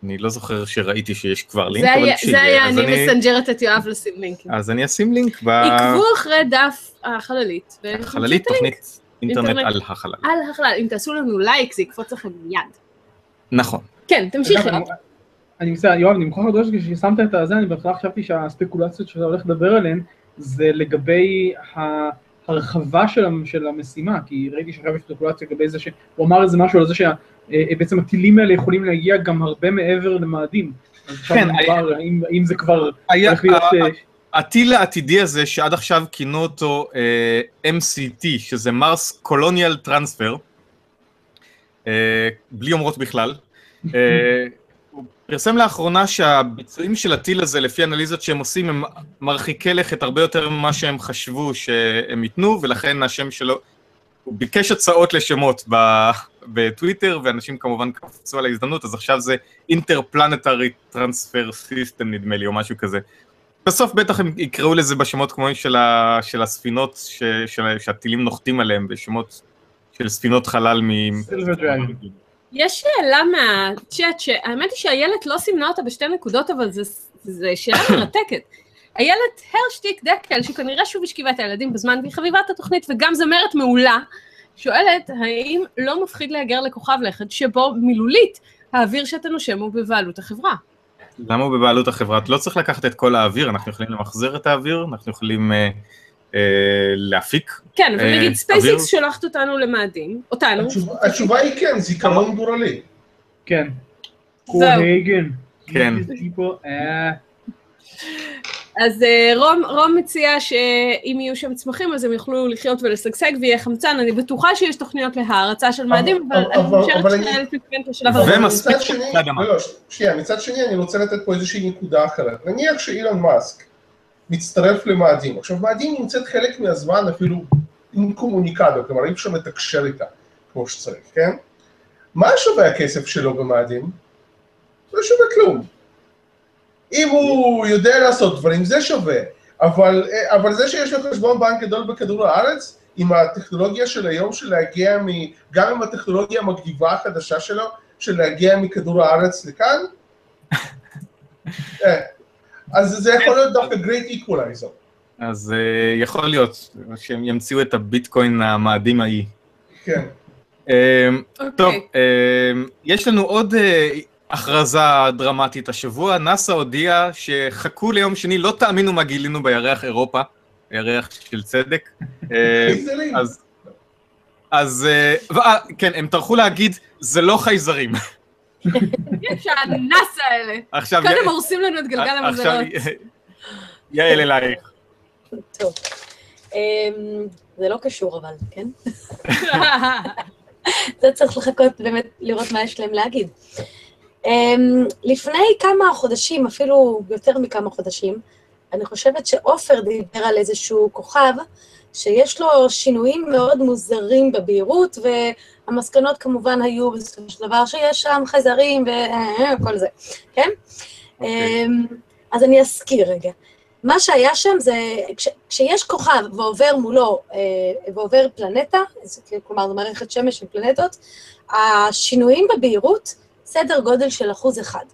אני לא זוכר שראיתי שיש כבר לינק, זה אבל היה- כשיהיה, זה היה, אני מסנג'רת את יואב לשים לינקים. אז אני אשים לינק ב... עקבו אחרי דף החללית. ותמצאו חללית, את הלינק. תוכנית אינטרנט אינטרנט. על החלל. על החלל, אם תעשו לנו לייק זה יקפוץ לכם מיד. נכון. כן, תמשיך יואב. אני- אני מצטער, יואב, אני מוכרח לדעת שכששמת את הזה, אני בהתחלה חשבתי שהספקולציות שאתה הולך לדבר עליהן, זה לגבי ההרחבה של, של המשימה, כי ראיתי שעכשיו יש ספקולציה לגבי זה שהוא אמר איזה משהו על זה שבעצם הטילים האלה יכולים להגיע גם הרבה מעבר למאדים. אז עכשיו כן, מדובר, האם, האם זה כבר היה- הולך להיות... אה, הטיל העתידי הזה, שעד עכשיו כינו אותו אה, MCT, שזה מרס קולוניאל טרנספר, אה, בלי אומרות בכלל, אה, הוא פרסם לאחרונה שהביצועים של הטיל הזה, לפי אנליזות שהם עושים, הם מרחיקי לכת הרבה יותר ממה שהם חשבו שהם ייתנו, ולכן השם שלו, הוא ביקש הצעות לשמות ב- בטוויטר, ואנשים כמובן קפצו על ההזדמנות, אז עכשיו זה Interplanetary Transfer System נדמה לי, או משהו כזה. בסוף בטח הם יקראו לזה בשמות כמו של, ה, של הספינות ש, של, שהטילים נוחתים עליהם, בשמות של ספינות חלל מ... Silver Dragon. יש שאלה מהצ'אט, שהאמת היא שאיילת לא סימנה אותה בשתי נקודות, אבל זו שאלה מרתקת. איילת הרשטיק דקל, שכנראה שוב השכיבה את הילדים בזמן והיא חביבת התוכנית וגם זמרת מעולה, שואלת, האם לא מפחיד להגר לכוכב לכת שבו מילולית האוויר שאתה נושם הוא בבעלות החברה? למה הוא בבעלות החברה? את לא צריך לקחת את כל האוויר, אנחנו יכולים למחזר את האוויר, אנחנו יכולים אה, להפיק. כן, אבל אה, נגיד אוויר? SpaceX שולחת אותנו למאדים, אותנו, התשובה- התשובה היא כן, זיכרון גורלי. כן. זהו. קוהגן. כן. אה, אז אה, רום, רום מציע שאם יהיו שם צמחים אז הם יוכלו לחיות ולשגשג ויהיה חמצן, אני בטוחה שיש תוכניות להארצה של מאדים, אבל אבל- אני אבל- חושבת אבל אני- שאיילת מתכוונת לשלב ו- הבא. ומספיק מצד שני-. לא, לא, שנייה, מצד שני אני רוצה לתת פה איזושהי נקודה אחרת. נניח שאילון מאסק מצטרף למאדים. עכשיו, מאדים נמצאת חלק מהזמן אפילו עם קומוניקדו, כלומר אי אפשר לתקשר איתה כמו שצריך, כן? מה שווה הכסף שלו במאדים? לא שווה כלום. אם הוא יודע לעשות דברים, זה שווה. אבל, אבל זה שיש לו חשבון בנק גדול בכדור הארץ, עם הטכנולוגיה של היום של להגיע מ... גם עם הטכנולוגיה המגניבה החדשה שלו, של להגיע מכדור הארץ לכאן, אה, אז זה יכול להיות דווקא great equalizer. אז אה, יכול להיות שהם ימציאו את הביטקוין המאדים ההיא. כן. אה, טוב, אוקיי. אה, יש לנו עוד אה, הכרזה דרמטית השבוע, נאס"א הודיע שחכו ליום שני, לא תאמינו מה גילינו בירח אירופה, ירח של צדק. חייזרים. אז, אז, ו- אה, כן, הם טרחו להגיד, זה לא חייזרים. יש הנאסא האלה. עכשיו, קודם הורסים לנו את גלגל המזלות. יעל אלייך. טוב. אמ, זה לא קשור אבל, כן? זה צריך לחכות באמת לראות מה יש להם להגיד. אמ, לפני כמה חודשים, אפילו יותר מכמה חודשים, אני חושבת שעופר דיבר על איזשהו כוכב שיש לו שינויים מאוד מוזרים בבהירות, והמסקנות כמובן היו בסופו של דבר שיש שם חייזרים וכל זה, כן? אוקיי. אמ, אז אני אזכיר רגע. מה שהיה שם זה, כש, כשיש כוכב ועובר מולו, אה, ועובר פלנטה, זה, כלומר זו מערכת שמש של פלנטות, השינויים בבהירות, סדר גודל של אחוז אחד.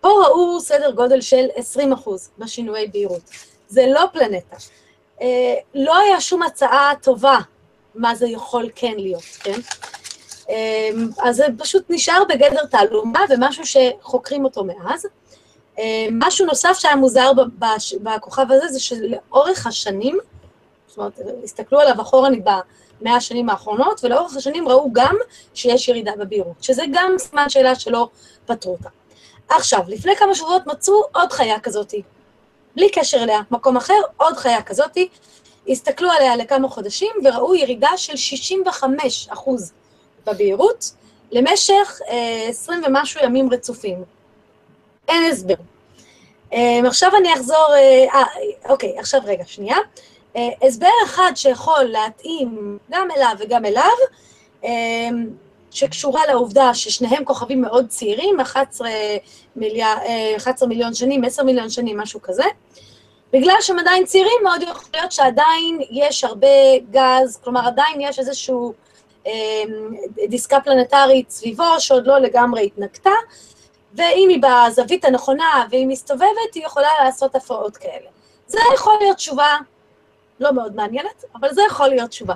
פה ראו סדר גודל של 20 אחוז בשינויי בהירות. זה לא פלנטה. אה, לא היה שום הצעה טובה מה זה יכול כן להיות, כן? אה, אז זה פשוט נשאר בגדר תעלומה ומשהו שחוקרים אותו מאז. אה, משהו נוסף שהיה מוזר בכוכב הזה, זה שלאורך השנים, זאת אומרת, הסתכלו עליו אחורנית במאה השנים האחרונות, ולאורך השנים ראו גם שיש ירידה בבהירות, שזה גם סימן שאלה שלא פתרו אותה. עכשיו, לפני כמה שבועות מצאו עוד חיה כזאתי, בלי קשר אליה, מקום אחר, עוד חיה כזאתי, הסתכלו עליה לכמה חודשים וראו ירידה של 65 אחוז בבהירות למשך אה, 20 ומשהו ימים רצופים. אין הסבר. Um, עכשיו אני אחזור, אה, אה, אוקיי, עכשיו רגע, שנייה. Uh, הסבר אחד שיכול להתאים גם אליו וגם אליו, um, שקשורה לעובדה ששניהם כוכבים מאוד צעירים, 11, מיליאר, uh, 11 מיליון שנים, 10 מיליון שנים, משהו כזה. בגלל שהם עדיין צעירים, מאוד יכול להיות שעדיין יש הרבה גז, כלומר עדיין יש איזשהו um, דיסקה פלנטרית סביבו שעוד לא לגמרי התנקתה, ואם היא בזווית הנכונה והיא מסתובבת, היא יכולה לעשות הפרעות כאלה. זה יכול להיות תשובה לא מאוד מעניינת, אבל זה יכול להיות תשובה.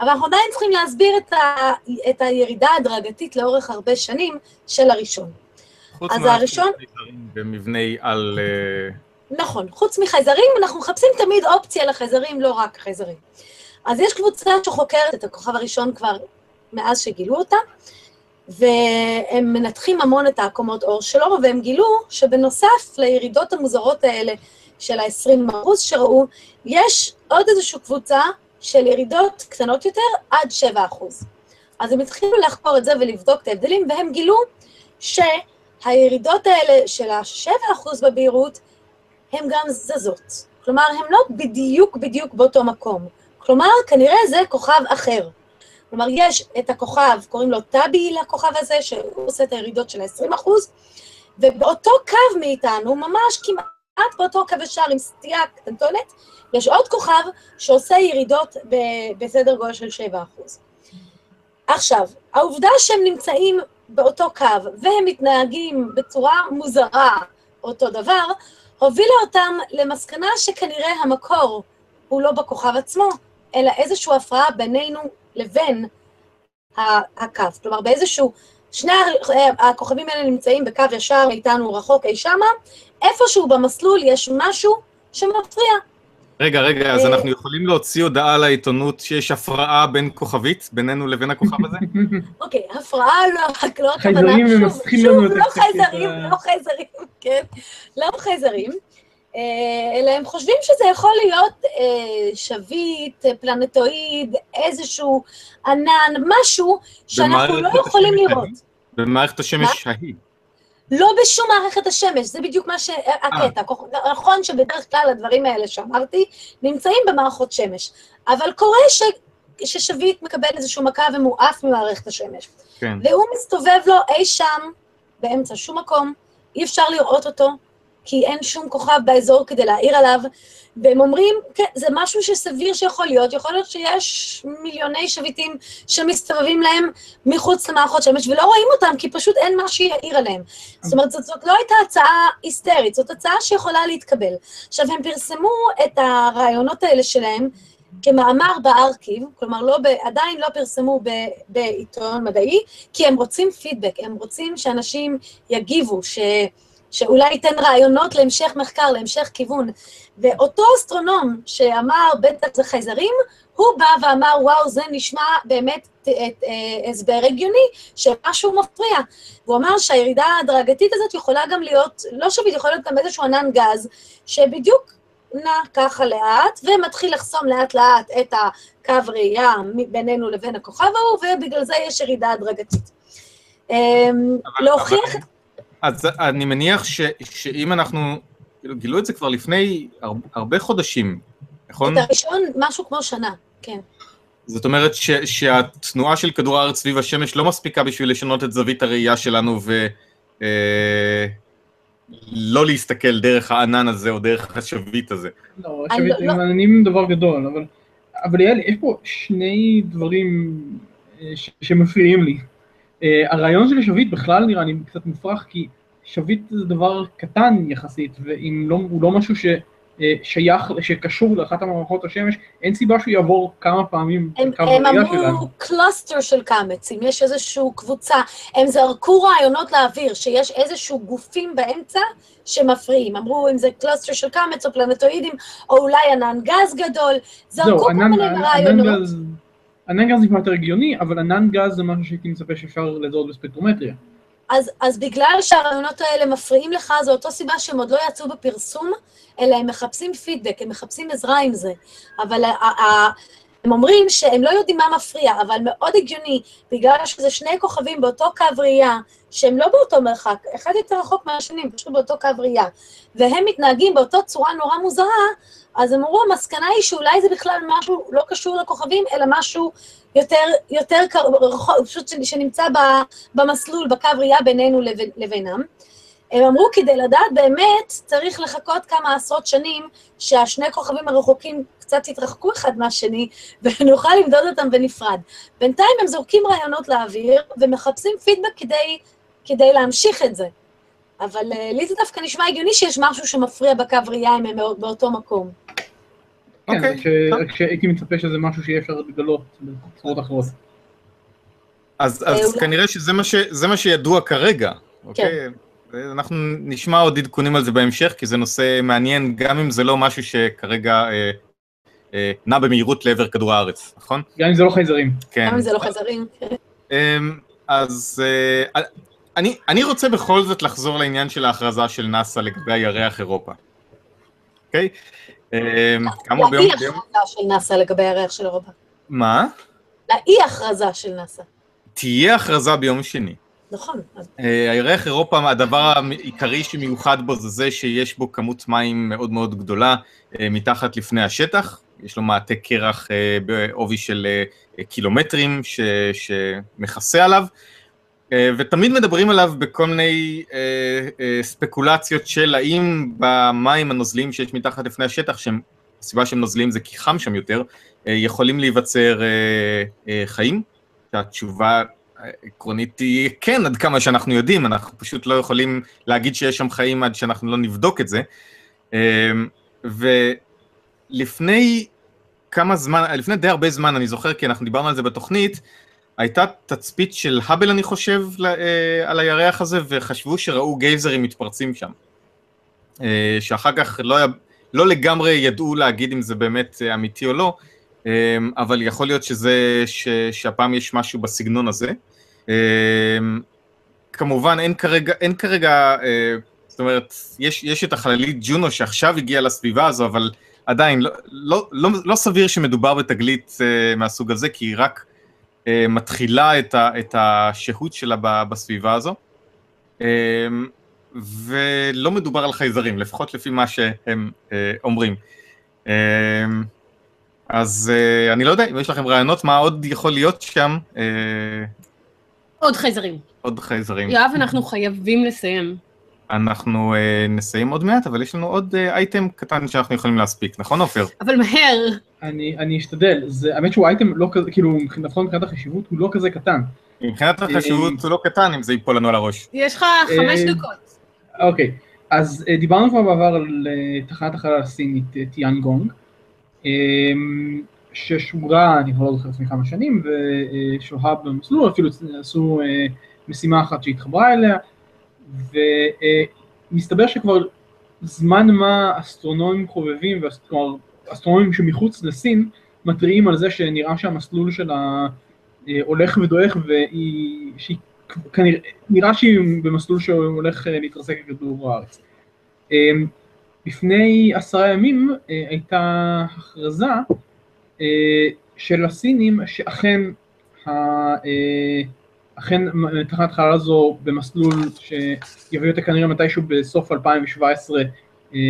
אבל אנחנו עדיין צריכים להסביר את, ה, את הירידה ההדרגתית לאורך הרבה שנים של הראשון. חוץ אז הראשון- במבני על... אה, נכון, חוץ מחייזרים, אנחנו מחפשים תמיד אופציה לחייזרים, לא רק חייזרים. אז יש קבוצה שחוקרת את הכוכב הראשון כבר מאז שגילו אותה, והם מנתחים המון את העקומות אור שלו, והם גילו שבנוסף לירידות המוזרות האלה של ה-20 אחוז שראו, יש עוד איזושהי קבוצה של ירידות קטנות יותר עד 7 אחוז. אז הם התחילו לחקור את זה ולבדוק את ההבדלים, והם גילו שהירידות האלה של ה-7 אחוז בבהירות, הן גם זזות. כלומר, הן לא בדיוק בדיוק באותו מקום. כלומר, כנראה זה כוכב אחר. כלומר, יש את הכוכב, קוראים לו טאבי לכוכב הזה, שהוא עושה את הירידות של ה-20 אחוז, ובאותו קו מאיתנו, ממש כמעט באותו קו ישר עם סטייה קטנטונת, יש עוד כוכב שעושה ירידות ב- בסדר גודל של 7 אחוז. עכשיו, העובדה שהם נמצאים באותו קו והם מתנהגים בצורה מוזרה אותו דבר, הובילה אותם למסקנה שכנראה המקור הוא לא בכוכב עצמו, אלא איזושהי הפרעה בינינו לבין הקו. כלומר, באיזשהו... שני ה- הכוכבים האלה נמצאים בקו ישר מאיתנו רחוק אי שמה, איפשהו במסלול יש משהו שמפריע. רגע, רגע, אז אה, אנחנו יכולים להוציא הודעה לעיתונות שיש הפרעה בין כוכבית, בינינו לבין הכוכב הזה? אוקיי, הפרעה לא, לא הכוונה, חייזרים שוב, ממסכים שוב, לנו את לא הקצת, חייזרים. לא חייזרים, כן, לא חייזרים, אה, אלא הם חושבים שזה יכול להיות אה, שביט, פלנטואיד, איזשהו ענן, משהו שאנחנו לא יכולים לראות. במערכת השמש ההיא. לא בשום מערכת השמש, זה בדיוק מה שהקטע. נכון שבדרך כלל הדברים האלה שאמרתי נמצאים במערכות שמש, אבל קורה ש... ששביט מקבל איזשהו מכה ומועף ממערכת השמש. כן. והוא מסתובב לו אי שם, באמצע שום מקום, אי אפשר לראות אותו, כי אין שום כוכב באזור כדי להעיר עליו, והם אומרים, כן, זה משהו שסביר שיכול להיות, יכול להיות שיש מיליוני שביטים שמסתובבים להם מחוץ למערכות שמש, ולא רואים אותם, כי פשוט אין מה שיעיר עליהם. זאת אומרת, זאת, זאת לא הייתה הצעה היסטרית, זאת הצעה שיכולה להתקבל. עכשיו, הם פרסמו את הרעיונות האלה שלהם כמאמר בארכיב, כלומר לא ב, עדיין לא פרסמו ב, בעיתון מדעי, כי הם רוצים פידבק, הם רוצים שאנשים יגיבו, ש, שאולי ייתן רעיונות להמשך מחקר, להמשך כיוון. ואותו אסטרונום שאמר בטח זה חייזרים, הוא בא ואמר, וואו, זה נשמע באמת את, אה, הסבר הגיוני, שמשהו מפריע. והוא אמר שהירידה ההדרגתית הזאת יכולה גם להיות, לא שביט, יכול להיות גם איזשהו ענן גז, שבדיוק נע ככה לאט, ומתחיל לחסום לאט לאט את הקו ראייה בינינו לבין הכוכב ההוא, ובגלל זה יש ירידה הדרגתית. אמ, להוכיח. אז אני מניח ש, שאם אנחנו, כאילו, גילו את זה כבר לפני הר, הרבה חודשים, נכון? את הראשון, משהו כמו שנה, כן. זאת אומרת ש, שהתנועה של כדור הארץ סביב השמש לא מספיקה בשביל לשנות את זווית הראייה שלנו ו... אה, לא להסתכל דרך הענן הזה או דרך השביט הזה. לא, אני שביט לא- עם עננים דבר גדול, אבל... אבל יאללה, יש פה שני דברים אה, ש- שמפריעים לי. אה, הרעיון של השביט בכלל נראה לי קצת מופרך, כי שביט זה דבר קטן יחסית, ואם לא, לא משהו ששייך, שקשור לאחת המערכות השמש, אין סיבה שהוא יעבור כמה פעמים הם, בקו הם אמרו שלנו. cluster של comets, אם יש איזושהי קבוצה, הם זרקו רעיונות לאוויר, שיש איזשהו גופים באמצע שמפריעים. אמרו אם זה cluster של comets או פלנטואידים, או אולי ענן גז גדול, זרקו כל מיני ענן רעיונות. ענן גז נשמע יותר הגיוני, אבל ענן גז זה משהו שהייתי מצפה שאפשר לזהות בספקטרומטריה. אז, אז בגלל שהרעיונות האלה מפריעים לך, זו אותו סיבה שהם עוד לא יצאו בפרסום, אלא הם מחפשים פידבק, הם מחפשים עזרה עם זה. אבל הם אומרים שהם לא יודעים מה מפריע, אבל מאוד הגיוני, בגלל שזה שני כוכבים באותו קו ראייה, שהם לא באותו מרחק, אחד יותר רחוק מהשני, פשוט באותו קו ראייה, והם מתנהגים באותו צורה נורא מוזרה, אז הם אמרו, המסקנה היא שאולי זה בכלל משהו לא קשור לכוכבים, אלא משהו יותר, יותר פשוט שנמצא במסלול, בקו ראייה בינינו לבינם. הם אמרו, כדי לדעת באמת, צריך לחכות כמה עשרות שנים שהשני כוכבים הרחוקים קצת יתרחקו אחד מהשני, ונוכל למדוד אותם בנפרד. בינתיים הם זורקים רעיונות לאוויר, ומחפשים פידבק כדי, כדי להמשיך את זה. אבל uh, לי זה דווקא נשמע הגיוני שיש משהו שמפריע בקו ראייה אם הם בא- באותו מקום. כן, אוקיי. רק רק שהייתי מצפה שזה משהו שיהיה אפשר לגלות בצורות אחרות. אז, אה, כנראה שזה מה, ש, זה מה שידוע כרגע, אוקיי? אנחנו נשמע עוד עדכונים על זה בהמשך, כי זה נושא מעניין, גם אם זה לא משהו שכרגע אה, אה, נע במהירות לעבר כדור הארץ, נכון? גם אם זה לא חייזרים. כן. גם אם זה לא חזרים. אמ, אז אה, אני, אני רוצה בכל זאת לחזור לעניין של ההכרזה של נאס"א לגבי הירח אירופה. אוקיי? אמ, כאמור ביום... לאי ביום- הכרזה של נאס"א לגבי הירח של אירופה. מה? לאי הכרזה של נאס"א. תהיה הכרזה ביום שני. נכון. אה, הירח אירופה, הדבר העיקרי שמיוחד בו זה זה שיש בו כמות מים מאוד מאוד גדולה אה, מתחת לפני השטח, יש לו מעטה קרח אה, בעובי של קילומטרים ש, שמכסה עליו, ותמיד מדברים עליו בכל מיני ספקולציות של האם במים הנוזליים שיש מתחת לפני השטח, שהם, הסיבה שהם נוזליים זה כי חם שם יותר, יכולים להיווצר חיים. התשובה עקרונית היא כן, עד כמה שאנחנו יודעים, אנחנו פשוט לא יכולים להגיד שיש שם חיים עד שאנחנו לא נבדוק את זה. אמ, ולפני כמה זמן, לפני די הרבה זמן, אני זוכר, כי אנחנו דיברנו על זה בתוכנית, הייתה תצפית של האבל, אני חושב, אה, על הירח הזה, וחשבו שראו גייזרים מתפרצים שם. אה, שאחר כך לא, היה, לא לגמרי ידעו להגיד אם זה באמת אה, אמיתי או לא, אה, אבל יכול להיות שזה, ש, שהפעם יש משהו בסגנון הזה. אה, כמובן, אין כרגע, אין כרגע, אה, זאת אומרת, יש, יש את החללית ג'ונו שעכשיו הגיעה לסביבה הזו, אבל עדיין, לא, לא, לא, לא סביר שמדובר בתגלית אה, מהסוג הזה, כי היא רק אה, מתחילה את, ה, את השהות שלה ב, בסביבה הזו. אה, ולא מדובר על חייזרים, לפחות לפי מה שהם אה, אומרים. אה, אז אה, אני לא יודע אם יש לכם רעיונות מה עוד יכול להיות שם, אה, עוד חייזרים. עוד חייזרים. יואב, אנחנו חייבים לסיים. אנחנו אה, נסיים עוד מעט, אבל יש לנו עוד אה, אייטם קטן שאנחנו יכולים להספיק, נכון עופר? אבל מהר. אני, אני אשתדל, זה, האמת שהוא אייטם לא כזה, כאילו, לפחות מבחינת החשיבות הוא לא כזה קטן. מבחינת החשיבות הוא לא קטן אם זה ייפול לנו על הראש. יש לך חמש אה, דקות. אוקיי, אז אה, דיברנו כבר בעבר על אה, תחנת החלל הסינית אה, טיאנגונג, ששוגרה, אני כבר לא זוכר לפני כמה שנים, ושוהה במסלול, אפילו עשו אה, משימה אחת שהתחברה אליה, ומסתבר שכבר זמן מה אסטרונומים חובבים, כלומר אסטרונומים שמחוץ לסין, מתריעים על זה שנראה שהמסלול שלה אה, הולך ודועך, והיא, שהיא במסלול שהולך אה, להתרסק לכדור הארץ. לפני עשרה ימים הייתה הכרזה של הסינים שאכן אה, אכן תחנת חלל הזו במסלול שיביא אותה כנראה מתישהו בסוף 2017 אה,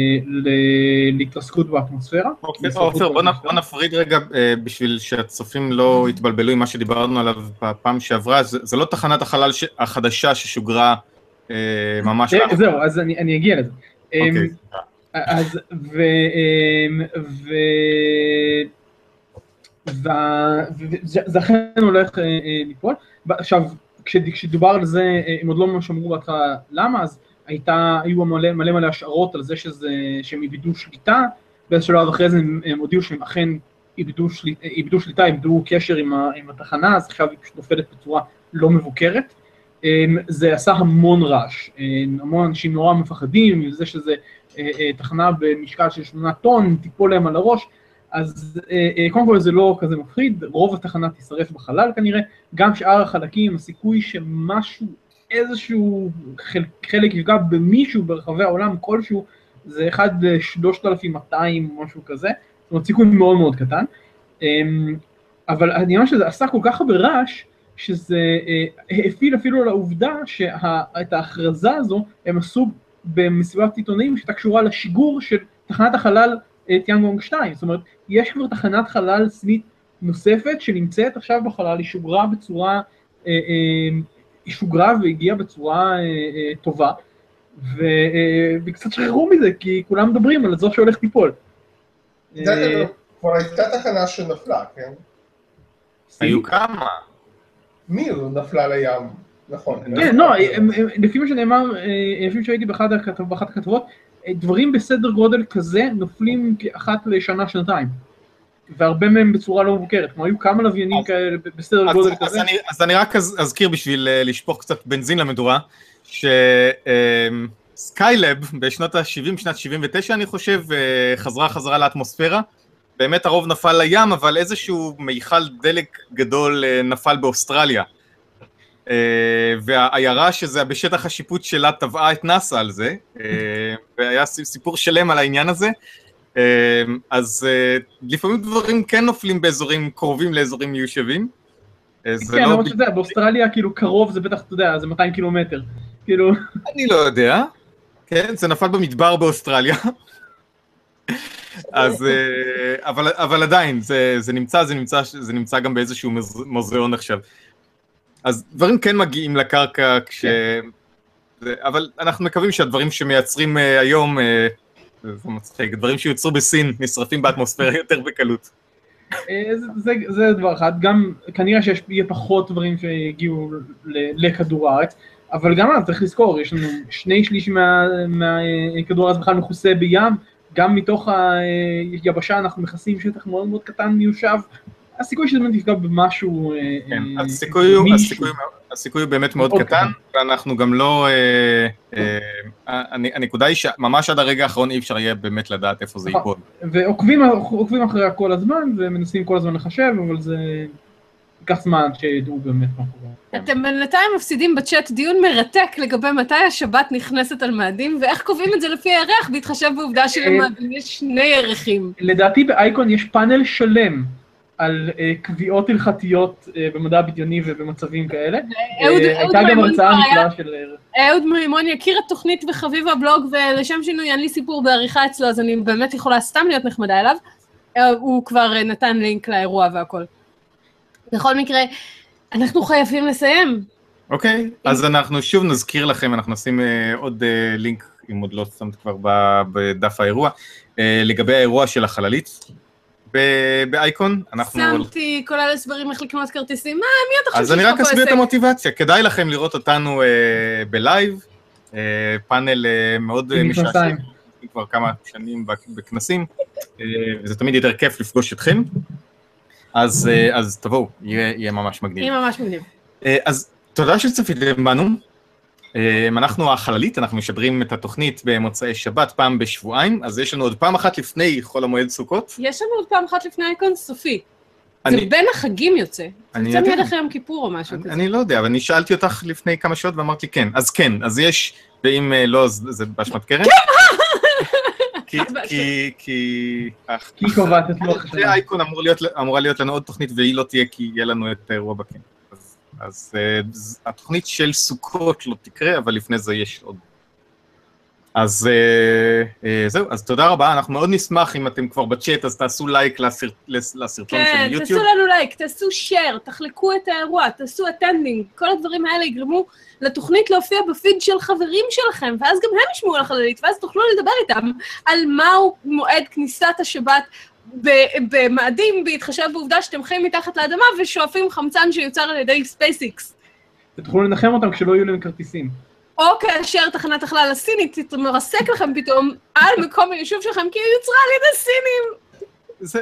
להתרסקות באטמוספירה. אוקיי, עופר, בוא באטמוספירה. בוא נפריד רגע אה, בשביל שהצופים לא יתבלבלו עם מה שדיברנו עליו בפעם שעברה, זה לא תחנת החלל החדשה ששוגרה אה, ממש... אה. זהו, אז אני אגיע לזה. אוקיי, אמ, אז ו... וזה זה אכן הולך אה, אה, ליפול. עכשיו, כש- כשדובר על זה, אה, הם עוד לא ממש אמרו בהתחלה למה, אז הייתה, היו מלא מלא מלא השערות על זה שזה, שהם איבדו שליטה, באיזה שלב אחרי זה הם הם הודיעו שהם אכן איבדו, שליט, איבדו שליטה, איבדו קשר עם, ה, עם התחנה, אז עכשיו היא פשוט נופלת בצורה לא מבוקרת. זה עשה המון רעש, המון אנשים נורא מפחדים מזה שזה תחנה במשקל של שמונה טון, תיפול להם על הראש, אז אה, אה, קודם כל זה לא כזה מפחיד, רוב התחנה תישרף בחלל כנראה, גם שאר החלקים, הסיכוי שמשהו, איזשהו חלק, יפגע במישהו ברחבי העולם כלשהו, זה 1 ל-3200 או משהו כזה, זאת אומרת סיכוי מאוד מאוד קטן, אמ, אבל העניין שזה עשה כל כך הרבה רעש, שזה אה, הפעיל אפילו לעובדה שאת ההכרזה הזו הם עשו במסיבת עיתונאים שהייתה קשורה לשיגור של תחנת החלל אה, טיאנגונג 2, זאת אומרת יש כבר תחנת חלל סינית נוספת שנמצאת עכשיו בחלל, היא שוגרה בצורה, אה, אה, היא שוגרה והגיעה בצורה אה, אה, טובה, ו, אה, וקצת שחררו מזה כי כולם מדברים על זו שהולך ליפול. אה, כבר הייתה תחנה שנפלה, כן? היו כמה. מיר נפלה לים, נכון. כן, לא, לפי מה שנאמר, אה, לפי מה שראיתי באחת הכתב- באחת הכתבות, דברים בסדר גודל כזה נופלים אחת לשנה, שנתיים. והרבה מהם בצורה לא מבוקרת, כלומר היו כמה לוויינים כאלה בסדר אז, גודל אז, כזה. אני, אז אני רק אז, אזכיר בשביל uh, לשפוך קצת בנזין למדורה, שסקיילב בשנות ה-70, שנת 79 אני חושב, uh, חזרה חזרה לאטמוספירה. באמת הרוב נפל לים, אבל איזשהו מיכל דלק גדול uh, נפל באוסטרליה. Uh, והעיירה שזה בשטח השיפוט שלה תבעה את נאסא על זה, uh, והיה סיפור שלם על העניין הזה. Uh, אז לפעמים דברים כן נופלים באזורים קרובים לאזורים מיושבים. כן, לא... למרות יודע, באוסטרליה כאילו קרוב זה בטח, אתה יודע, זה 200 קילומטר. כאילו, אני לא יודע. כן, זה נפל במדבר באוסטרליה. אז, אה, אבל, אבל עדיין, זה, זה נמצא, זה נמצא, זה נמצא גם באיזשהו מוז- מוזיאון עכשיו. אז דברים כן מגיעים לקרקע כש... זה, אבל אנחנו מקווים שהדברים שמייצרים אה, היום, אה, זה מצחיק, דברים שיוצרו בסין נשרפים באטמוספירה יותר בקלות. אה, זה- זה- זה דבר אחד, גם כנראה שיש יהיה פחות דברים שיגיעו לכדור הארץ, אבל גם אז צריך לזכור, יש לנו שני שליש מה- מהכדור הארץ בכלל מכוסה בים, גם מתוך היבשה אנחנו מכסים שטח מאוד מאוד קטן מיושב, הסיכוי שזה באמת יפגע במשהו... אה, כן, אה, הסיכוי הוא-. הסיכוי הסיכוי הוא באמת מאוד מאוד קטן, ואנחנו גם לא... אה, אה, הנ- הנקודה היא שממש עד הרגע האחרון אי אפשר יהיה באמת לדעת איפה זה נכון. ייפול. ועוקבים עוקבים אחריה כל הזמן, ומנסים כל הזמן לחשב, אבל זה ייקח זמן עד שידעו באמת מה קורה. אתם בינתיים מפסידים בצ'אט דיון מרתק לגבי מתי השבת נכנסת על מאדים, ואיך קובעים את זה לפי הירח, בהתחשב בעובדה שלמאדים יש שני ירחים. לדעתי באייקון יש פאנל שלם על אה, קביעות הלכתיות אה, במדע הבדיוני ובמצבים כאלה. אהוד אה, הייתה גם מימון הרצאה נפלאה של... אה, אהוד מימון יכיר את תוכנית וחביב הבלוג, ולשם שינוי אין לי סיפור בעריכה אצלו, אז אני באמת יכולה סתם להיות נחמדה אליו. הוא כבר נתן לינק לאירוע והכל. בכל מקרה, אנחנו חייבים לסיים. אוקיי, אז אנחנו שוב נזכיר לכם, אנחנו נשים עוד לינק, אם עוד לא שמת כבר ב- בדף האירוע, לגבי האירוע של החללית באייקון. אנחנו... שמתי כולל הסברים איך לקנות כרטיסים, מה, מי אתה חושב אז אני שיש לך רק פה אסביר את עסק? המוטיבציה, כדאי לכם לראות אותנו אה, בלייב, אה, פאנל אה, מאוד עם משעשע, מכנסיים. כבר כמה שנים בכ- בכנסים, וזה תמיד יותר כיף לפגוש אתכם, אז, אז תבואו, יהיה, יהיה ממש מגניב. היא ממש מגניב. אז תודה שצפיתם בנו. אה, אנחנו החללית, אנחנו משדרים את התוכנית במוצאי שבת פעם בשבועיים, אז יש לנו עוד פעם אחת לפני חול המועד סוכות. יש לנו עוד פעם אחת לפני אייקון סופי. זה אני- בין החגים יוצא. אני יוצא. מיד אחרי יום כיפור או משהו אני, כזה. אני לא יודע, אבל אני שאלתי אותך לפני כמה שעות ואמרת לי כן. אז כן, אז יש, ואם אה, לא, זה באשמת קרן. כי, כי, כי... כי היא קובעת את לוח אחרי השנה. אייקון אמור להיות, אמורה להיות לנו עוד תוכנית, והיא לא תהיה כי יהיה לנו את האירוע בכנס. אז, ז- התוכנית של סוכות לא תקרה, אבל לפני זה יש עוד. אז אה, אה, זהו, אז תודה רבה, אנחנו מאוד נשמח אם אתם כבר בצ'אט, אז תעשו לייק לסרט, לס- לסרטון כן, של תעשו יוטיוב. לנו לייק, תעשו share, תחלקו את האירוע, תעשו attending, כל הדברים האלה יגרמו לתוכנית להופיע בפיד של חברים שלכם, ואז גם הם ישמעו על החללית, ואז תוכלו לדבר איתם על מהו מועד כניסת השבת במאדים, בהתחשב בעובדה שאתם חיים מתחת לאדמה ושואפים חמצן שיוצר על ידי ספייסיקס. ותוכלו לנחם אותם כשלא יהיו להם כרטיסים. או כאשר תחנת החלל הסינית תרסק לכם פתאום על מקום היישוב שלכם, כי היא יוצרה על ידי סינים. זה,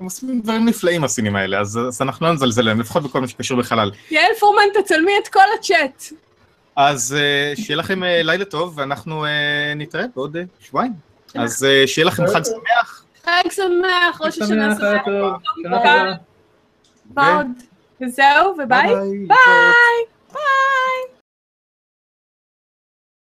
הם עושים דברים נפלאים הסינים האלה, אז, אז אנחנו לא נזלזל להם, לפחות בכל מה שקשור בחלל. יעל פורמן, תצלמי את כל הצ'אט. אז אה, שיהיה לכם אה, לילה טוב, ואנחנו אה, נתראה בעוד שבועיים. אז שיהיה לכם חג שמח. חג שמח, ראש השנה שמח, ביי. וזהו, וביי. ביי. ביי.